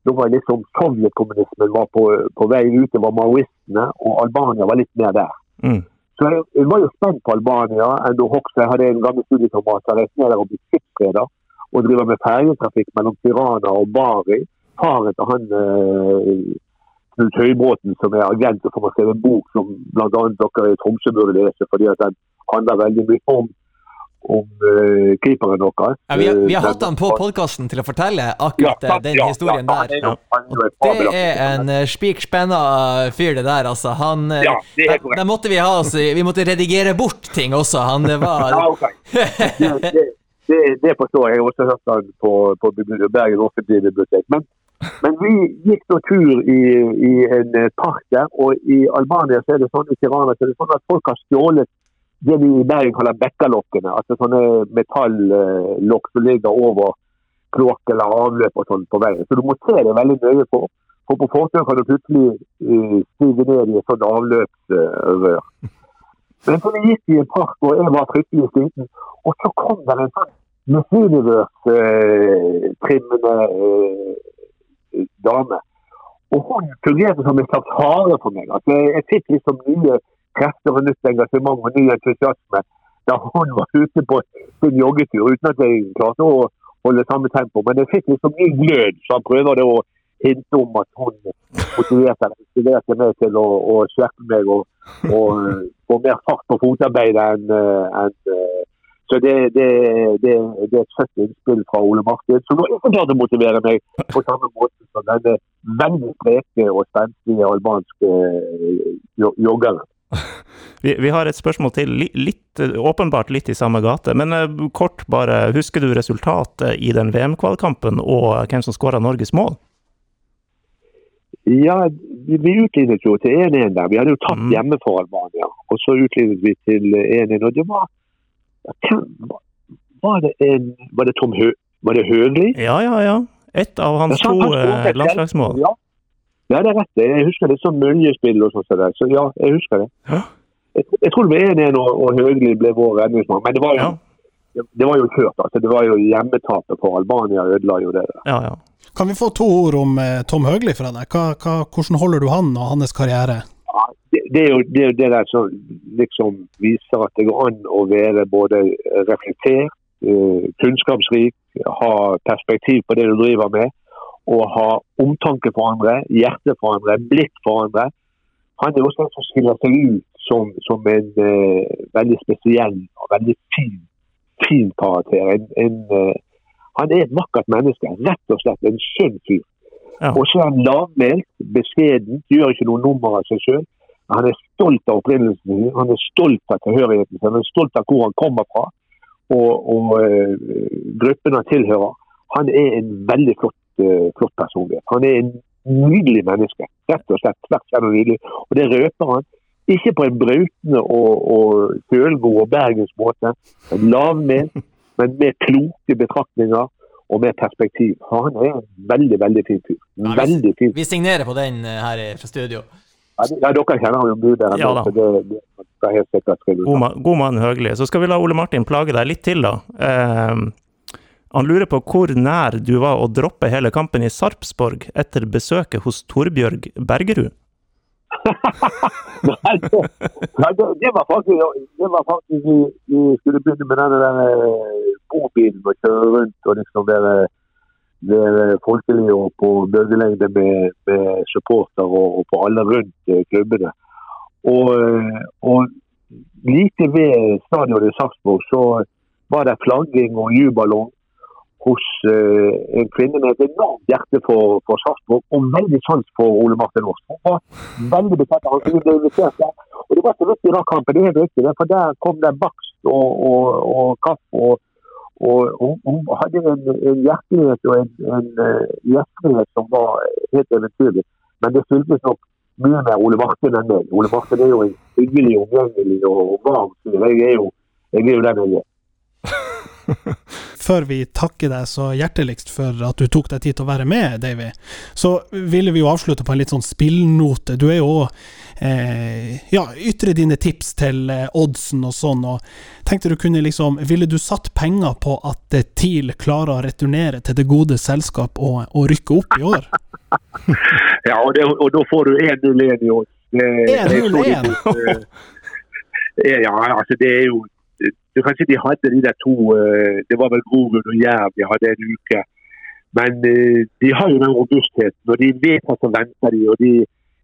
da var liksom Sovjetkommunismen var på, på vei ut, det var maoistene, og Albania var litt mer der. Mm. Så jeg, jeg var jo spent på Albania. Endo Hoxha jeg hadde en gammel studietomat som reiste ned der og ble skipsreder og driver med ferjetrafikk mellom Tirana og Bari. Faren til han eh, Knut Høybråten, som er agent og som har skrevet en bok som bl.a. dere i Tromsø burde lese, fordi at den handler veldig mye om, om uh, keeperen deres. Ja, vi, har, vi har Eh, hatt han på podkasten til å fortelle akkurat ja, den ja, historien der. er er Det er en spikspenna fyr, det der, altså. Han eh, Ja, der måtte vi ha oss Vi måtte redigere bort ting også. Han det var Ja, okay. Det, det, det, det forstår jeg. Jeg har også hørt han på, på Bergen offentlige bibliotek. Men, men vi gikk nå tur i, i en eh, park der, og i Albania så er det sånn i Tirana så er det sånn at folk har stjålet det vi i Bergen kaller bekkalokkene. Altså sånne metallokk som ligger over kloakk eller avløp og sånn på veien. Så du må se det veldig nøye på. For på fortauet kan du plutselig eh, stige ned i et sånt avløpsrør. Men så vi gikk i en park, og jeg var fryktelig sliten. Og så kom det en sånn Miss Universe-trimmende eh, dame. Og hun fungerte som en slags hare for meg. Altså, jeg fikk liksom nye krefter og nytt engasjement og ny entusiasme da hun var ute på sin joggetur, uten at jeg klarte å holde samme tempo. Men jeg fikk liksom ny glød, så han prøver det å hinte om at hun motiverte eller meg til å, å skjerpe meg og, og eh, få mer fart på fotarbeidet enn en, eh, så det, det, det, det er et søtt innspill fra Ole Martin, som nå ikke klarte å motivere meg på samme måte som denne veldig spreke og spenstige albanske eh, joggeren. Vi, vi har et spørsmål til, litt, åpenbart litt i samme gate, men eh, kort bare, husker du resultatet i den VM-kvalkampen og hvem som skåra Norges mål? Ja, vi, utlignet jo til 1-1 der. Vi hadde jo tatt Mm. hjemme for Albania. Og så utlignet vi til 1-1. Og det var var- det en Var det Tom Hø, var det Høgli? Ja, ja, ja. Et av hans Ja, to han eh, landslagsmål. Ja. Ja, det er rett. det. Jeg husker det som møljespill og sånn. det. Så ja, jeg husker det. Ja. Jeg, jeg tror det var 1-1 og, og Høgli ble vår redningsmann. Men det var jo, Ja, det var jo kjørt. altså. Det var jo hjemmetapet for Albania ødela jo det. ja, ja. Kan vi få to ord om eh, Tom Høgli fra deg? Hva, hva, hvordan holder du han og hans karriere? Ja, det, det er jo det, er jo det der som liksom viser at det går an å være både reflektert eh, kunnskapsrik, ha perspektiv på det du driver med, og ha omtanke for andre, hjerte for andre, blikk for andre. Han er også en som skiller seg ut som, som en eh, veldig spesiell og veldig fin, fin karakter. En, en, eh, han er et vakkert menneske. Rett og slett en skjønn fyr. Ja. Og så er han lavmælt, beskjeden, gjør ikke noe nummer av seg sjøl. Han er stolt av opprinnelsen sin, han er stolt av tilhørigheten sin, han er stolt av hvor han kommer fra og, og eh, gruppen han tilhører. Han er en veldig flott, flott personlighet. Han er en nydelig menneske. Rett og slett tvers gjennom nydelig. Og det røper han. Ikke på en brautende og, og kjølgod og bergensk måte, men lavmælt, men med kloke betraktninger og med perspektiv. Han er en veldig, veldig fin fyr. Veldig fin. Vi signerer på den eh, her i- fra studio. Ja, det- dere kjenner han jo bedre enn Ja da. så det, det skal helt sikkert. God mann høgelig. Så skal vi la Ole Martin plage deg litt til, da. Eh, han lurer på hvor nær du var å droppe hele kampen i Sarpsborg etter besøket hos Torbjørg Bergerud. Nei, det, det, var faktisk, det var faktisk vi, vi skulle begynne med denne der eh, bobilen og kjøre rundt og liksom være, være folkelige og på bølgelengde med, med supporter og, og på alle rundt eh, klubbene. Og, eh, og like ved stadionet i Sarpsborg så var det flagging og jubelong hos uh, en kvinne med et enormt hjerte for, for Sarpsborg og veldig sans for Ole Martin Aas. Hun var veldig betatt av han der. Og det var så vidt i den kampen, det er det, For der kom det bakst og, og, og kaffe. Og, og hun, hadde en, en hjertelighet og en, en uh, gjestfrihet som var helt eventyrlig. Men det fyltes nok mye mer Ole Martin enn meg. Ole Martin er jo en hyggelig, omgjengelig og varm fyr. Jeg jeg er jo den jeg er. Før vi takker deg så hjerteligst for at du tok deg tid til å være med, Davy, så ville vi jo avslutte på en litt sånn spillnote. Du er jo òg eh, Ja, ytre dine tips til eh, oddsen og sånn, og tenkte du kunne liksom Ville du satt penger på at eh, TIL klarer å returnere til det gode selskap og, og rykke opp i år? Ja, og, det, og da får du 1-0-1 i år. Det- det er så 1-0-1? eh, Ja, altså det er jo Du kan si de hadde de der to eh, Det var vel Grorud og Jerv de hadde en uke. Men eh, de har jo den robustheten, og de vet hva som venter de, og de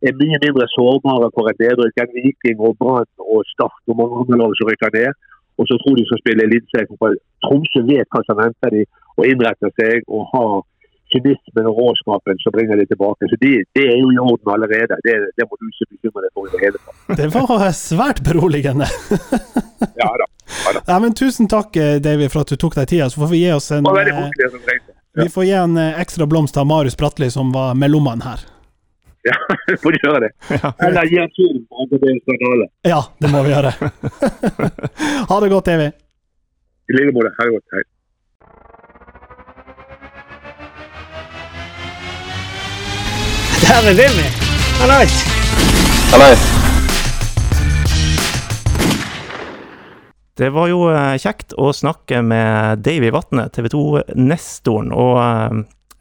er mye mindre sårbare for et nedrykk enn Viking og Brann og Start og mange andre lag som rykker ned. Og så tror de skal spille Eliteserien. Tromsø vet hva som venter de, og innretter seg og har kynismen og råskapen som bringer de tilbake. Så det, det er jo i orden allerede. Det, det må du ikke bekymre deg for i det hele tatt. Det var svært beroligende. Ja da. Nei, men tusen takk, David, Davy, for at du tok deg tida. Så får vi gi oss en Det eh. Vi får gi en eh, ekstra blomst til Marius Bratli, som var mellommann her. Ja, vi får gjøre det. Eller gi en tur på skandale. Ja, det må vi gjøre. ha det godt, Davy. I like måte. Ha det godt. Hei. Der er Vimmy. Hallais. Det var jo eh, kjekt å snakke med Davy Vatne, TV 2-nestoren. Og eh,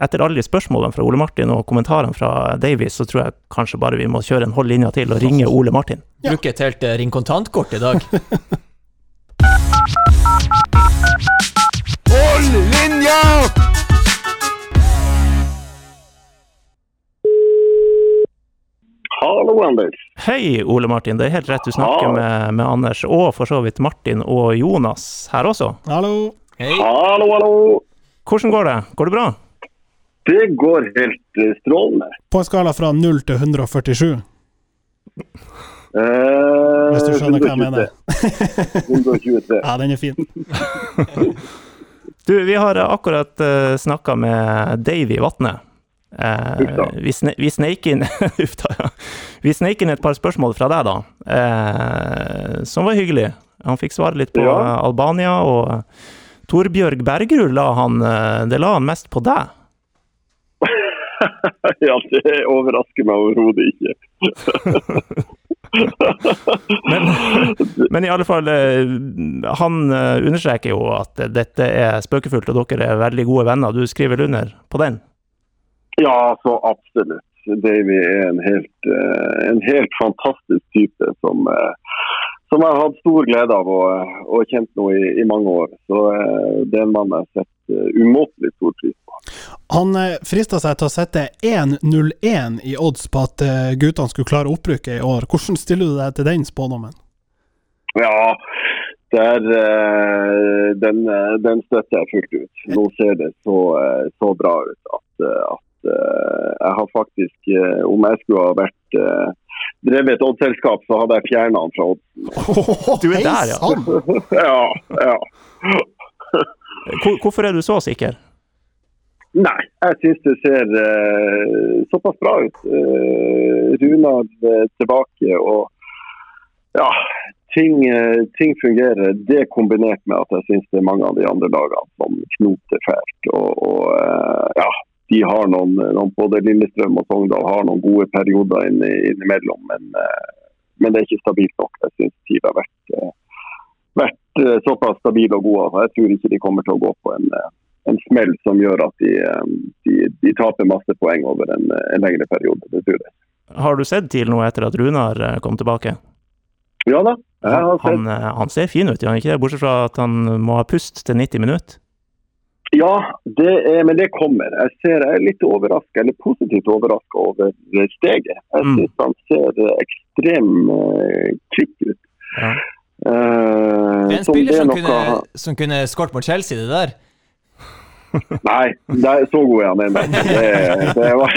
etter alle de spørsmålene fra Ole Martin og kommentarene fra Davy, så tror jeg kanskje bare vi må kjøre en halv linje til og ringe Ole Martin. Ja. Bruke et helt eh, Ring kontantkort i dag. Hold linja! Hallo, Anders. Hei, Ole Martin. Det er helt rett, du snakker med, med Anders, og for så vidt Martin og Jonas her også. Hallo. Hei. Hallo, hallo. Hvordan går det? Går det bra? Det går helt eh, strålende. På en skala fra 0 til 147, Eh, hvis du skjønner hva jeg mener. 123. Ja, den er fin. Du, vi har akkurat uh, snakka med Davy Vatne. Eh, vi, sne vi sneik inn Uff da, ja. Vi sneik inn et par spørsmål fra deg, da. Eh, som var hyggelig. Han fikk svare litt på Ja. Albania, og Torbjørg Bergerud la han eh, Det la han mest på deg. ja, det overrasker meg overhodet ikke. Men, men i alle fall, eh, han eh, understreker jo at dette er spøkefullt, og dere er veldig gode venner. Du skriver under på den? Ja, så absolutt. Davy er en helt, eh, en helt fantastisk type som, eh, som jeg har hatt stor glede av og, og kjent nå i, i mange år. Så eh, det er en mann jeg har sett eh, umåtelig stor pris på. Han eh, frista seg til å sette 1-0-1 i odds på at eh, guttene skulle klare opprykket i år. Hvordan stiller du deg til den spådommen? Ja, der, eh, den, eh, den støtter jeg fullt ut. Nå ser det så, eh, så bra ut at, eh, at eh, jeg har faktisk eh, Om jeg skulle ha vært eh, drevet et oddsselskap, så hadde jeg fjerna han fra odds. Du er der, ja. Ja, ja. Hvor, hvorfor er du så sikker? Nei, jeg syns det ser uh, såpass bra ut. Uh, Runar eh, tilbake og ja, ting, eh, ting fungerer. Det kombinert med at jeg syns det er mange av de andre lagene som knoter fælt. Og, og eh, ja, de har noen, noen, både Lillestrøm og Sogndal har noen gode perioder inn, innimellom, men, eh, men det er ikke stabilt nok. Jeg syns TIL har vært, eh, vært eh, såpass stabil og god. Altså. Jeg tror ikke de kommer til å gå på en, en smell som gjør at de, de, de taper masse poeng over en, en lengre periode. Det tror jeg. Har du sett TIL noe etter at Runar kom tilbake? Ja da. Han, han ser fin ut, gjør han ikke? Bortsett fra at han må ha pust til 90 minutter. Ja, det er, men det kommer. Jeg, ser, jeg er litt overraska, eller positivt overraska over steget. Jeg Mm. syns han ser ekstremt eh, kvikk ut. Ja. Eh, Det er en spiller som, som noe- kunne, som kunne skåret mot Chelsea, det der. Nei, det er så god er han ennå. Det, det var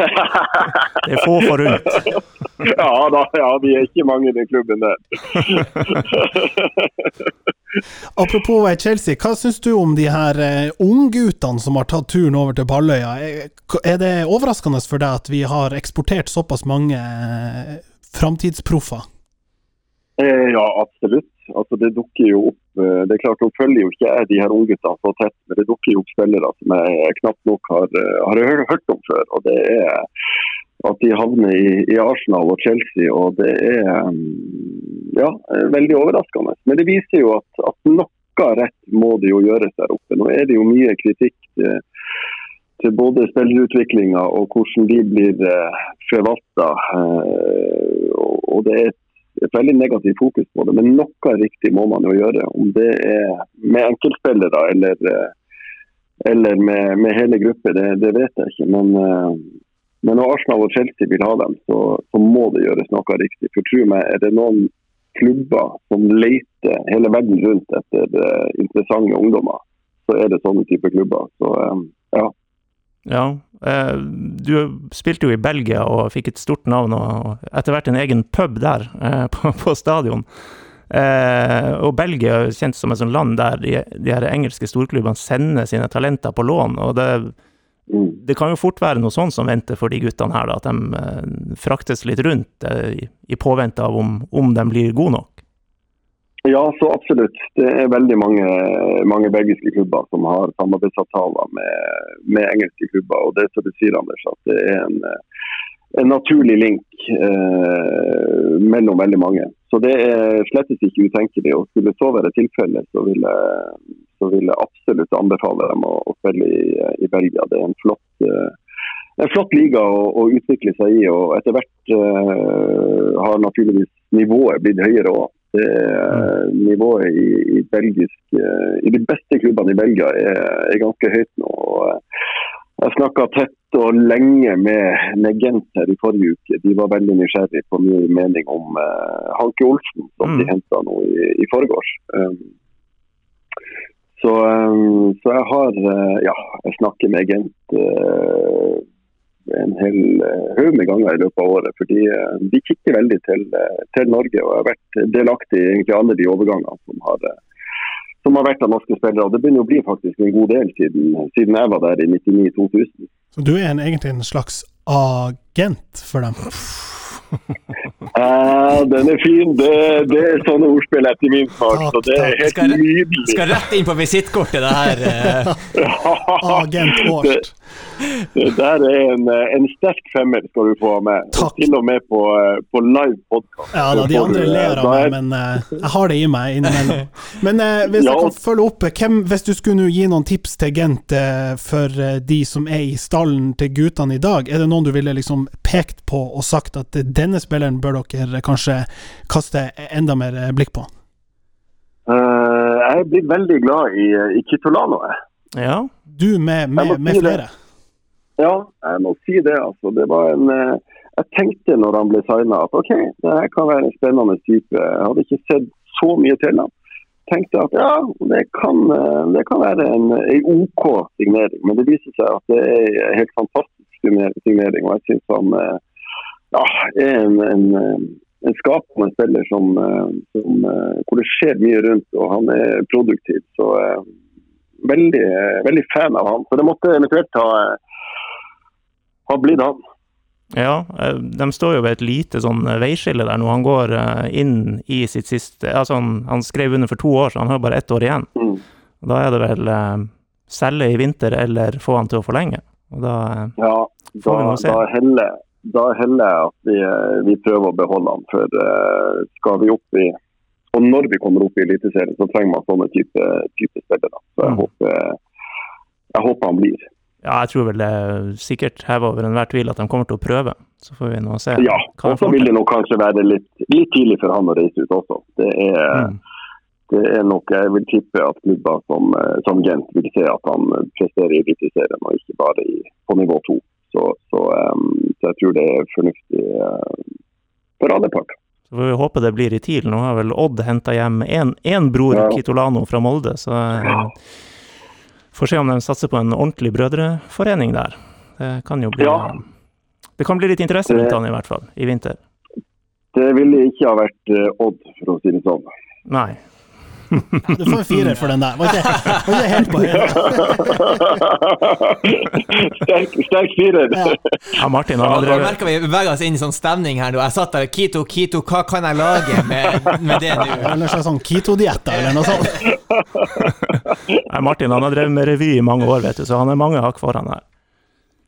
Det er få forunt. Ja da, ja, vi er ikke mange i den klubben der. Apropos eh, Chelsea, hva syns du om de her eh, ungguttene som har tatt turen over til Balløya? Er- Er det overraskende for deg at vi har eksportert såpass mange eh, framtidsproffer? Eh, Ja, absolutt. Altså, det dukker jo opp eh, Det er klart, Nå følger jo ikke jeg de her ungguttene så tett, men det dukker jo opp spillere som jeg knapt nok har, eh, har hørt, om før. og det er At de havner i, i Arsenal og Chelsea. og Det er mm, ja, eh, veldig overraskende. Men det viser jo at, at noe rett må det jo gjøres der oppe. Nå er det jo mye kritikk til, til både spillerutviklinga og hvordan de blir forvalta. Og det er et et veldig negativt fokus på det, men noe riktig må man jo gjøre. Om det er med enkeltspillere eller, eh, eller med, med hele grupper, det, det vet jeg ikke. Men, eh, men når Arsenal og Chelsea vil ha dem, så, så må det gjøres noe riktig. For tro meg, er det noen klubber som leter hele verden rundt etter eh, interessante ungdommer, så er det sånne type klubber. Så ja. Ja. eh, Du spilte jo i Belgia og fikk et stort navn, og etter hvert en egen pub der, eh, på, på stadion. Eh, og Belgia er kjent som et sånt land der de, de her engelske storklubbene sender sine talenter på lån. og det, Mm. det kan jo fort være noe sånt som venter for de guttene her, da, at de fraktes litt rundt i, i påvente av om, om de blir gode nok. Ja, så absolutt. Det er veldig mange, mange belgiske klubber som har samarbeidsavtaler med, med engelske klubber. og Det er som du sier, Anders, at det er en, en naturlig link eh, mellom veldig mange. Så Det er slett ikke utenkelig. og Skulle så være tilfellet, så vil jeg, så vil jeg absolutt anbefale dem å, å spille i, i Belgia. Det er en flott eh, en flott liga å, å utvikle seg i. og Etter hvert eh, har naturligvis nivået blitt høyere òg. Nivået i, i, belgisk, eh, i de beste klubbene i Belgia er, er ganske høyt nå. eh, Jeg snakka tett og lenge med, Negent Gent her i forrige uke. De var veldig nysgjerrige på min mening om uh, Hanke Olsen, som de Mm. henta nå i, i forgårs. Um, så, um, så jeg har uh, Ja, jeg snakker med Gent eh, en hel eh, haug med ganger i løpet av året. fordi eh, de kikker veldig til, eh, til Norge. og Jeg har vært delaktig i alle de overgangene som har, som har vært av norske spillere. og Det begynner å bli faktisk en god del siden, siden jeg var der i 99-2000. Så du er en, egentlig en slags agent for dem? Ja, den er fin. Det, det er sånne ordspill etter min smak. Så det er helt Skal- nydelig. Skal rett inn på visittkortet, det her. Agent Årst. Det der er en, eh, en sterk femmer skal du få med. Takk. Og til og med på, eh, på live podkast. Ja da, de andre ler av meg, men uh, jeg har det i meg innimellom. Men uh, hvis jeg Ja. kan følge opp, eh, hvem, hvis du skulle gi noen tips til Gent uh, for eh, de som er i stallen til guttene i dag, er det noen du ville liksom pekt på og sagt at eh, denne spilleren bør dere kanskje kaste enda mer eh, blikk på? Eh, jeg er blitt veldig glad i, i Kitolano. jeg. Ja. Du med, med, med flere. Ja, jeg må si det. altså. Det var en, eh, jeg tenkte når han ble signa at ok, det her kan være en spennende type. Jeg hadde ikke sett så mye til ham. Tenkte at ja, det kan, eh, det kan være en, en OK signering. Men det viser seg at det er en helt fantastisk signer- signering. Og jeg syns han eh, ja, er en, en, en skapende spiller som, som, hvor det skjer mye rundt, og han er produktiv. Så veldig, veldig fan av han. Så det måtte eventuelt ha, eh, blir blitt han. Ja, eh, de står jo ved et lite sånn eh, veiskille der nå. Han går eh, inn i sitt siste Altså, han, han skrev under for to år, så han har bare ett år igjen. Mm. Da er det vel selge i vinter eller få han til å forlenge. Og da Ja, Får da, vi nå se. da heller da heller jeg at vi, vi prøver å beholde han. For eh, skal vi opp i Og når vi kommer opp i Eliteserien, så trenger man sånne type, type spillere. Så jeg, Mm. håper, jeg håper han blir. Ja, jeg tror vel det er sikkert hever over enhver tvil at de kommer til å prøve. Så får vi nå se Ja, Og så vil det nok kanskje være litt, litt tidlig for han å reise ut også. Det er, Mm. det er nok, Jeg vil tippe at klubber som, som Gent vil se at han presterer i Eliteserien, og ikke bare i, på nivå to. Så, så, um, så jeg tror det er fornuftig uh, for alle parter. Så får vi håpe det blir i TIL. Nå har vel Odd henta hjem én bror, Ja. Kitolano, fra Molde. Så eh, får se om de satser på en ordentlig brødreforening der. Det kan jo bli Ja. Det kan bli litt interesse rundt han i hvert fall, i vinter. Det ville ikke ha vært eh, Odd, for å si det sånn. Nei. Du får en firer for den der. Var ikke, var ikke helt på høyde. sterk, sterk firer. Ja. Ja, Martin han har drevet merker vi beveger oss inn i sånn stemning her nå. Jeg satt der Kito, Kito, hva kan jeg lage med, med det nå? Eller en sånn keto-diett eller noe sånt. Nei, Martin han har drevet med revy i mange år, vet du, så han er mange hakk foran her.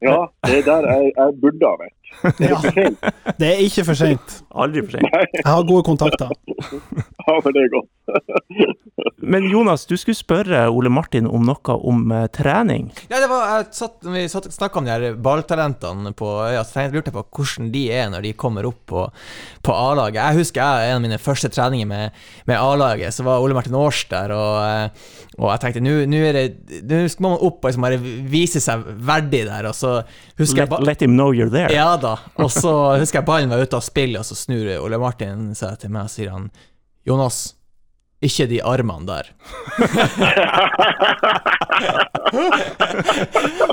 Ja, det er der jeg, jeg burde ha vært. Ja, det er ikke for seint. Aldri for sent. Jeg har gode kontakter. Ja, men det er godt. Men Jonas, du skulle spørre Ole Martin om noe om eh, trening. Ja, det var, jeg satt, vi satt, snakket om de her balltalentene på øya, så jeg lurte på hvordan de er når de kommer opp på, på A-laget. Jeg husker jeg, en av mine første treninger med, med A-laget, så var Ole Martin Års der, og, eh, og jeg tenkte nå skal man opp og liksom bare vise seg verdig der, og så husker jeg Let, ba- let him know you're there. Ja da. Og så husker jeg ballen var ute av spill, og så snur Ole Martin seg til meg og sier han Jonas, ikke de armene der.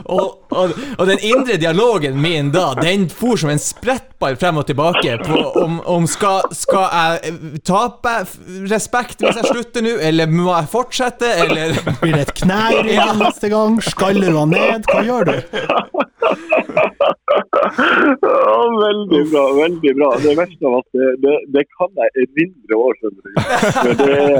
og, og, og den indre dialogen min da, den for som en sprettball frem og tilbake på om, om skal, skal jeg tape respekt hvis jeg slutter nå, eller må jeg fortsette, eller Blir det et knær igjen neste gang? Skaller du han ned? Hva gjør du? Ja, veldig bra, veldig bra. Det verste av at det, det, det kan jeg erindre år, skjønner du. Men det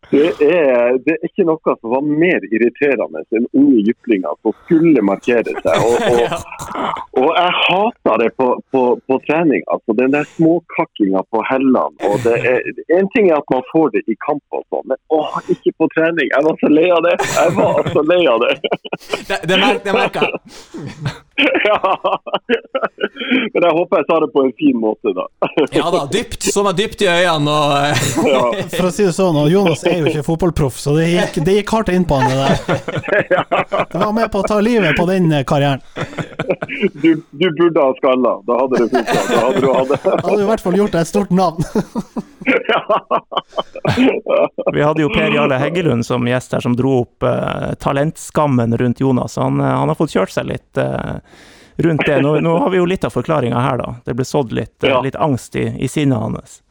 det, er, det er ikke noe som var mer irriterende enn unge jyplinger som skulle markere seg. Og, og, og jeg hater det på, på, på trening. altså Den der småkakkinga på hellene. og det er, En ting er at man får det i kamp og sånn, men åh, ikke på trening. Jeg var så lei av det. Jeg var så lei av det. Det, det, mer, det merker jeg. Ja. Men jeg håper jeg sa det på en fin måte, da. Ja da, dypt. Så meg dypt i øynene og Ja. For å si det sånn, og Jonas er jo ikke fotballproff, så det gikk, det gikk hardt inn på han det der. Det var med på å ta livet på den eh, karrieren. Du, du burde ha skalla. Da hadde du funka. Da hadde du hatt det. Hadde du i hvert fall gjort deg et stort navn. Vi hadde jo Per Jarle Heggelund som gjest her, som dro opp uh, talentskammen rundt Jonas. Han, eh, han har fått kjørt seg litt Uh, rundt det. Nå, nå har vi jo litt av forklaringa her, da. Det ble sådd litt, Ja. litt angst i, i sinnet hans.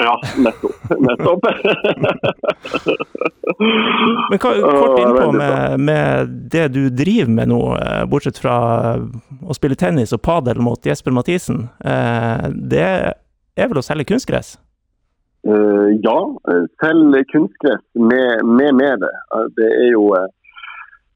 Ja, nettopp. nettopp. Men kort innpå med, med det du driver med nå, eh, bortsett fra å spille tennis og padel mot Jesper Mathisen. Eh, det er vel å selge kunstgress? Eh, ja, selge kunstgress med, med mer. Eh, Det er jo eh,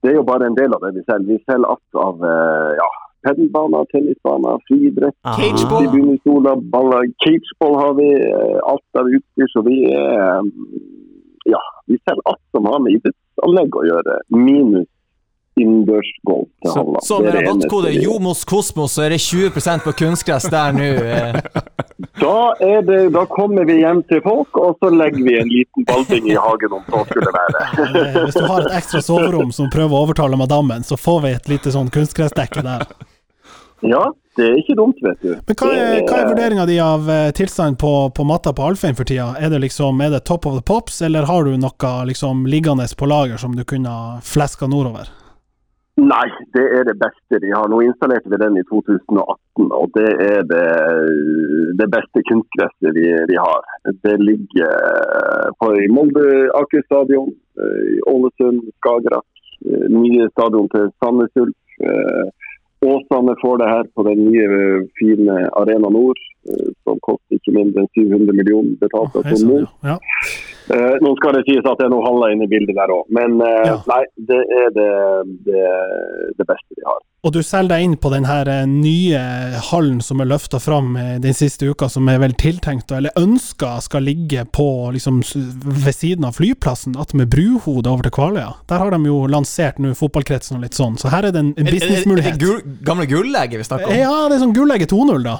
det er jo bare en del av det vi selger. Vi selger alt av eh, ja, pedelbaner, tennisbaner, friidrett, Cageball. tribunestoler, baller, cageball har vi. eh, Alt av utstyr. Så vi er eh, ja, vi selger alt som har med idrettsanlegg å gjøre, minus innendørsgolf til Så- Halland. Så Det med rabattkode Jomos Kosmos så er det 20% på kunstgress der nå. eh. Da, er det, da kommer vi hjem til folk, og så legger vi en liten ballbing i hagen om så skulle være. Hvis du har et ekstra soverom som prøver å overtale madammen, så får vi et lite sånn kunstgressdekke der. Ja, det er ikke dumt, vet du. Men hva er, hva er vurderinga di av eh, tilstanden på, på matta på Alfheim for tida? Er det liksom, er det top of the pops, eller har du noe liksom liggende på lager som du kunne fleska nordover? Nei, det er det beste de har. Nå installerte vi den i 2018, og det er det, det beste kunstgresset vi, vi har. Det ligger på, i Molde Aker stadion, eh, Ålesund, Skagerrak, eh, nye stadion til Sandnes Ulf. Åsane får det her på den nye, fine Arena Nord, eh, som koster ikke mindre enn 700 millioner betalt av ja. Eh, nå skal det sies at det er noe Halla inne i bildet der òg, men eh, Ja. nei, det er det, det, det beste vi har. Og du selger deg inn på den her eh, nye hallen som er løfta fram den siste uka, som er vel tiltenkt, eller ønska skal ligge på liksom ved siden av flyplassen, At med bruhodet over til Kvaløya. Der har de jo lansert nå fotballkretsen og litt sånn, så her er det en Er, er, er det businessmulighet. gul, gamle gullegget vi snakker om? Ja, det er sånn gullegget 2.0, da.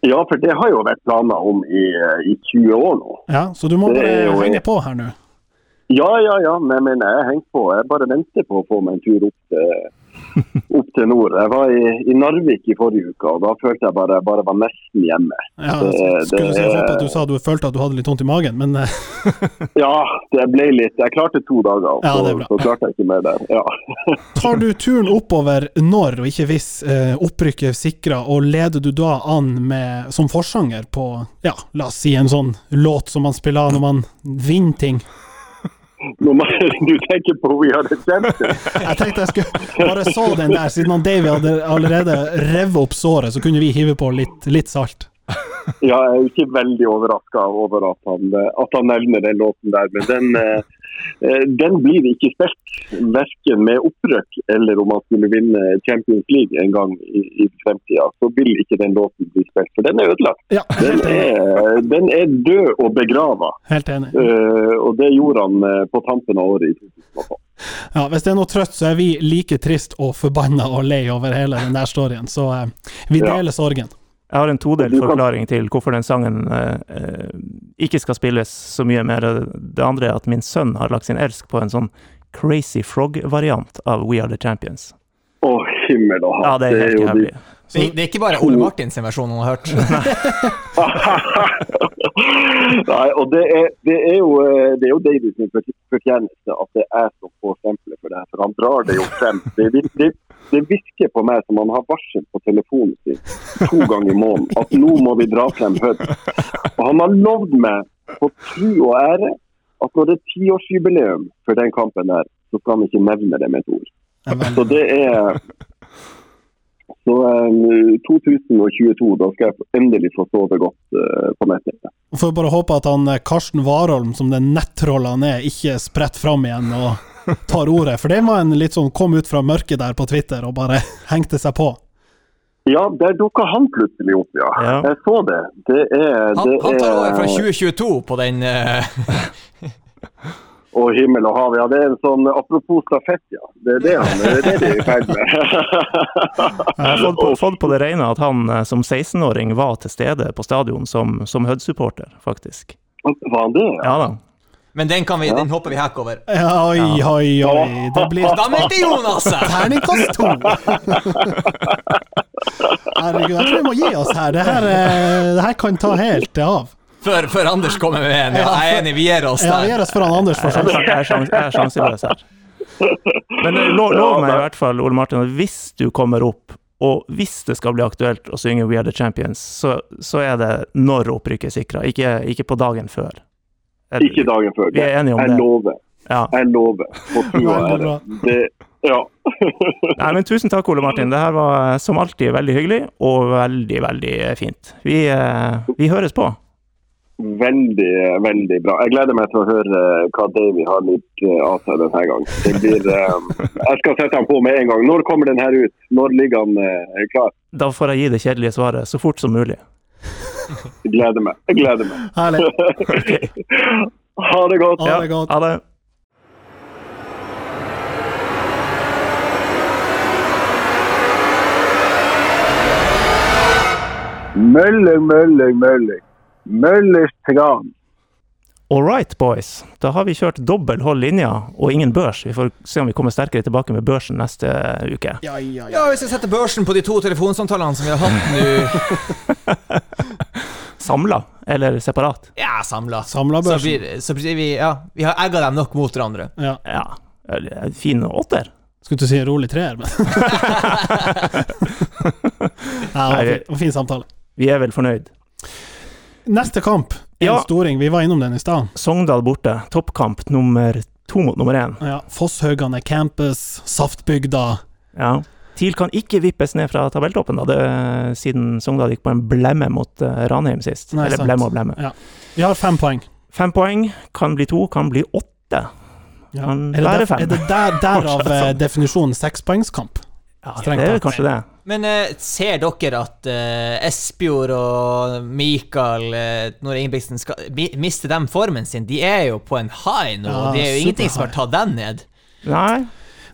Ja, for det har jo vært planer om i, eh, i 20 år nå. Ja, så du må Det bare henge på her nå. Ja, ja, ja, men, men jeg har på. Jeg bare venter på å få meg en tur opp til, opp til nord. Jeg var i, i Narvik i forrige uke, og da følte jeg bare jeg bare var nesten hjemme. Ja, Det- skulle det si at du sa du følte at du hadde litt vondt i magen, men eh, Ja, det ble litt Jeg klarte to dager, og Ja, så, så klarte jeg ikke mer der. Ja. tar du turen oppover når, og ikke hvis, eh, opprykket sikra, og leder du da an med, som forsanger på, ja, la oss si en sånn låt som man spiller når man vinner ting? Du tenker på We Are The Champions? Jeg tenkte jeg skulle bare så den der, siden han Davy hadde allerede revet opp såret, så kunne vi hive på litt, litt salt. Ja, jeg er ikke veldig overraska over at han, at han nevner den låten der, men den, eh, eh, den blir ikke spilt. Verken med opprøk eller om han skulle vinne Champions League en gang i, i fremtida. Så vil ikke den låten bli spilt, for den er ødelagt. Ja, Den er, den er død og begrava, Helt enig. Uh, og det gjorde han på tampen av året i 2012. Ja, hvis det er noe trøtt, så er vi like trist og forbanna og lei over hele den der storyen, så uh, vi Ja. deler sorgen. Jeg har en todelt forklaring til hvorfor den sangen eh, eh, ikke skal spilles så mye mer. Det andre er at min sønn har lagt sin elsk på en sånn Crazy Frog-variant av We Are The Champions. Å, himmel og hav. Ja, det er helt jo de- jævlig. Det, det er ikke bare Ole Martins versjon han har hørt. Nei, og det er, det er jo, eh, det er jo Davies fortjeneste at det er som får stempelet for det her. For han drar det jo frem. Det, det, det virker på meg som han har varsel på telefonen sin to ganger i måneden at nå må vi dra frem Hud. Og han har lovd meg på tru og ære at når det er tiårsjubileum for den kampen der, så skal han ikke nevne det med et ord. Så det er så eh, 2022, da skal jeg endelig få sove godt uh, på nettet. Får bare håpe at han eh, Karsten Warholm, som den nettrollen han er, ikke spretter fram igjen og tar ordet. For det var en litt sånn kom ut fra mørket der på Twitter og bare hengte seg på. Ja, der dukka han plutselig opp, ja. Ja. Jeg så det. Det er, Han, det han tar ordet fra er 2022 på den uh... Å, himmel og hav. Ja, det er en sånn apropos stafett, ja. Det er det han det er det de er i ferd med. Jeg har fått på, fått på det rene at han eh, som 16-åring var til stede på stadion som, som Hødd-supporter, faktisk. Var han det? Ja? Ja da. Men den, kan vi, den hopper vi hekk over. Ja, Oi, oi, oi. Det blir Da meldte Jonas seg! terningkast to! Herregud, jeg tror vi må gi oss her. Det her, eh, det her kan ta helt av. Før, før Anders kommer med en. Ja, jeg er enig, vi gir oss Ja, vi der. gir oss foran Anders for Jeg sjansen. er, sjans, jeg er sjanseløs her. Men eh, lov, lov meg i hvert fall, Ole Martin, at hvis du kommer opp, og hvis det skal bli aktuelt å synge We Are The Champions, så, så er det når opprykket er sikra, ikke, ikke på dagen før. Ikke dagen før. Vi er enige om Jeg det. lover. Ja. Jeg lover. Det, ja. Nei, men tusen takk, Ole Martin. Det her var eh, som alltid veldig hyggelig, og veldig, veldig fint. Vi, eh, vi høres på. Veldig, veldig bra. Jeg gleder meg til å høre eh, hva Davy har litt eh, av seg denne gangen. Blir, eh, jeg skal sette han på med en gang. Når kommer den her ut? Når ligger han eh, klar? Da får jeg gi det kjedelige svaret så fort som mulig. Jeg gleder meg. Jeg gleder meg. Herlig. Ha det godt. Ha det godt. Ha det. Mølling, mølling, mølling. Møllers tran. All right, boys. Da har vi kjørt dobbel hold linja og ingen børs. Vi får se om vi kommer sterkere tilbake med børsen neste uke. Ja, ja, ja. Ja, hvis jeg setter børsen på de to telefonsamtalene som vi har hatt nå Samla eller separat? Ja, samla. Samla Så børsen. blir, så blir vi Ja, vi har egga dem nok mot hverandre. Ja. Ja. en Fin åtter. Skulle til å si rolig treer, men Nei, det var Nei, fin, samtale. Vi er vel fornøyd. Neste kamp, en Ja. storing. Vi var innom den i stad. Sogndal borte. Toppkamp nummer to mot nummer én. Ja, Fosshaugane campus, Saftbygda. Ja. TIL kan ikke vippes ned fra tabelltoppen, da, det, siden Sogndal gikk på en blemme mot uh, Ranheim sist. Nei, Eller sant. blemme og blemme. Ja. Vi har fem poeng. Fem poeng. Kan bli to, kan bli åtte. Ja. Kan Er det, være fem. er det der, derav eh, definisjonen sekspoengskamp? Ja, det er kanskje det. Men eh, ser dere at eh, Espejord og Mikael eh, Når Ingebrigtsen skal mi- miste dem formen sin? De er jo på en high nå. Ja, det er jo ingenting som har tatt den ned. Nei.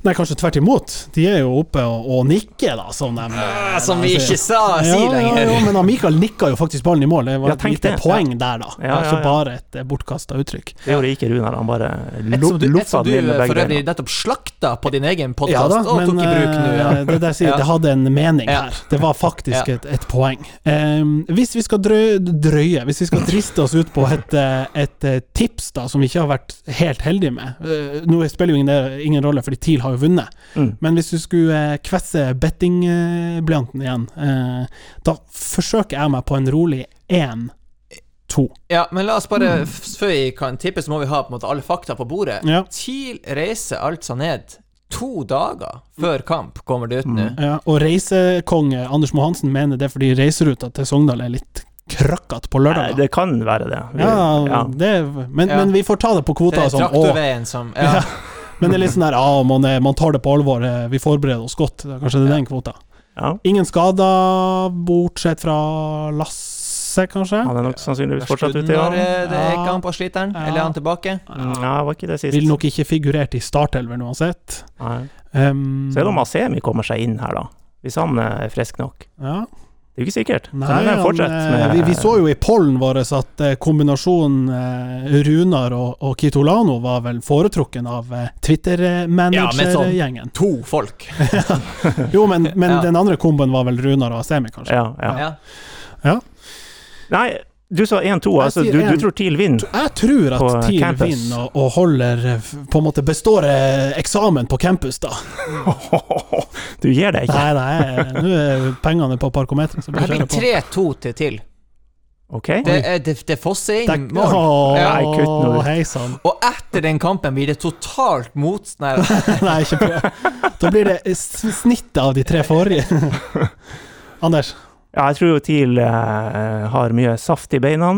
Nei, kanskje tvert imot. De er jo oppe og, og nikker, da, som de eh, Som vi ikke sa si ja, lenger. ja, men han Mikael nikka jo faktisk ballen i mål. Det var Ja, et lite det. poeng der, da. Ja, ja, Altså bare et eh, bortkasta uttrykk. Det gjorde ikke Runar. Han bare loffa som du den med begge for øvrig nettopp slakta på din egen podkast og men tok i bruk nå. Ja. eh, det der sier Ja. det hadde en mening Ja. her. Det var faktisk Ja. et, et poeng. Um, hvis vi skal drø, drøye, hvis vi skal driste oss ut på et, et, tips da, som vi ikke har vært helt heldige med uh, Nå spiller jo ingen, ingen rolle, fordi TIL har jo vunnet. Mm. Men hvis du skulle eh, kvesse bettingblyanten igjen, eh, da forsøker jeg meg på en rolig 1-2. Ja, men la oss bare, mm. før vi kan tippe, så må vi ha på en måte alle fakta på bordet. Ja. TIL reiser altså ned to dager før kamp, kommer det ut nå. Ja, og reisekonge Anders Mohansen mener det fordi reiseruta til Sogndal er litt krøkkete på lørdag. det kan være det. Vi- Ja, ja. det, men, Ja. men vi får ta det på Det er traktorveien som Ja. Ja. Men det er litt sånn der ja, man, er- man tar det på alvor, eh, vi forbereder oss godt. Det er Kanskje det er den kvota. ja. Ingen skader, bortsett fra Lasse, kanskje? Han er nok sannsynligvis fortsatt ute, ja. Eh, det er ikke han på sliteren? Ja. Eller er han tilbake? Ja, Ja, var ikke det sist. Vil nok ikke figurert i startelveren uansett. Nei. Um, Se om Asemi kommer seg inn her, da. Hvis han er frisk nok. ja. Det er jo ikke sikkert. Nei, han, eh, med vi, vi så jo i pollen vår at eh, kombinasjonen eh, Runar og, og Kitolano var vel foretrukken av eh, Ja, men Twitter-manager-gjengen. To folk. Jo, men, men Ja. den andre komboen var vel Runar og Asemi, kanskje. Ja, ja. Ja. Nei, du sa 1-2. Altså, du, du tror TIL vinner? Jeg tror at TIL vinner og, og holder På en måte består eh, eksamen på campus, da. Du gir deg ikke? Nei, nei, nå er pengene på parkometeret, så Det blir kjører 3-2 til TIL. OK? Det det, det fosser inn mål. Oh, Ja, nei, kutt nå. Hei sann. Og etter den kampen blir det totalt motst... Nei, Nei, ikke prøv. Da blir det snittet av de tre forrige. Anders. Ja, jeg tror jo TIL eh, har mye saft i beina.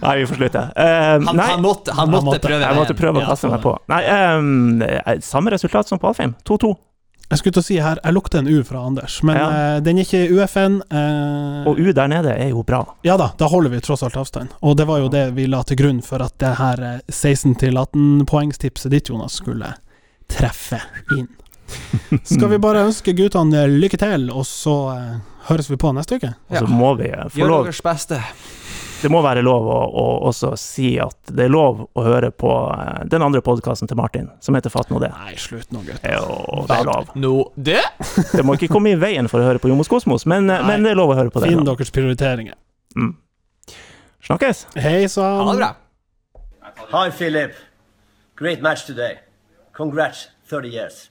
Nei, vi får slutte. Eh, han, nei, han måtte, han Han måtte måtte. prøve jeg måtte prøve å kaste meg på. Nei, ehm, eh, samme resultat som på Alfheim. 2-2. Jeg skulle til å si her, jeg lukter en U fra Anders, men Ja. uh, den er ikke UFN. Uh, Og U der nede er jo bra. ja da, da holder vi tross alt avstand. Og det var jo det vi la til grunn for at det her eh, 16-18-poengstipset ditt, Jonas, skulle treffe inn. Skal vi bare ønske guttene lykke til, og så eh, høres vi på neste uke? Og så må vi eh, få Gjør lov deres beste. Det må være lov å, å også si at det er lov å høre på eh, den andre podkasten til Martin, som heter Fatt nå det. Nei, slutt nå, gutt. Jo, det er lov. Nå det? Det må ikke komme i veien for å høre på Jomos Kosmos, men, men det er lov å høre på det. Finn deres prioriteringer. Mm. Snakkes! Hei Ha det sann. bra. Hi, Philip. Great match today. Congrats, 30 years.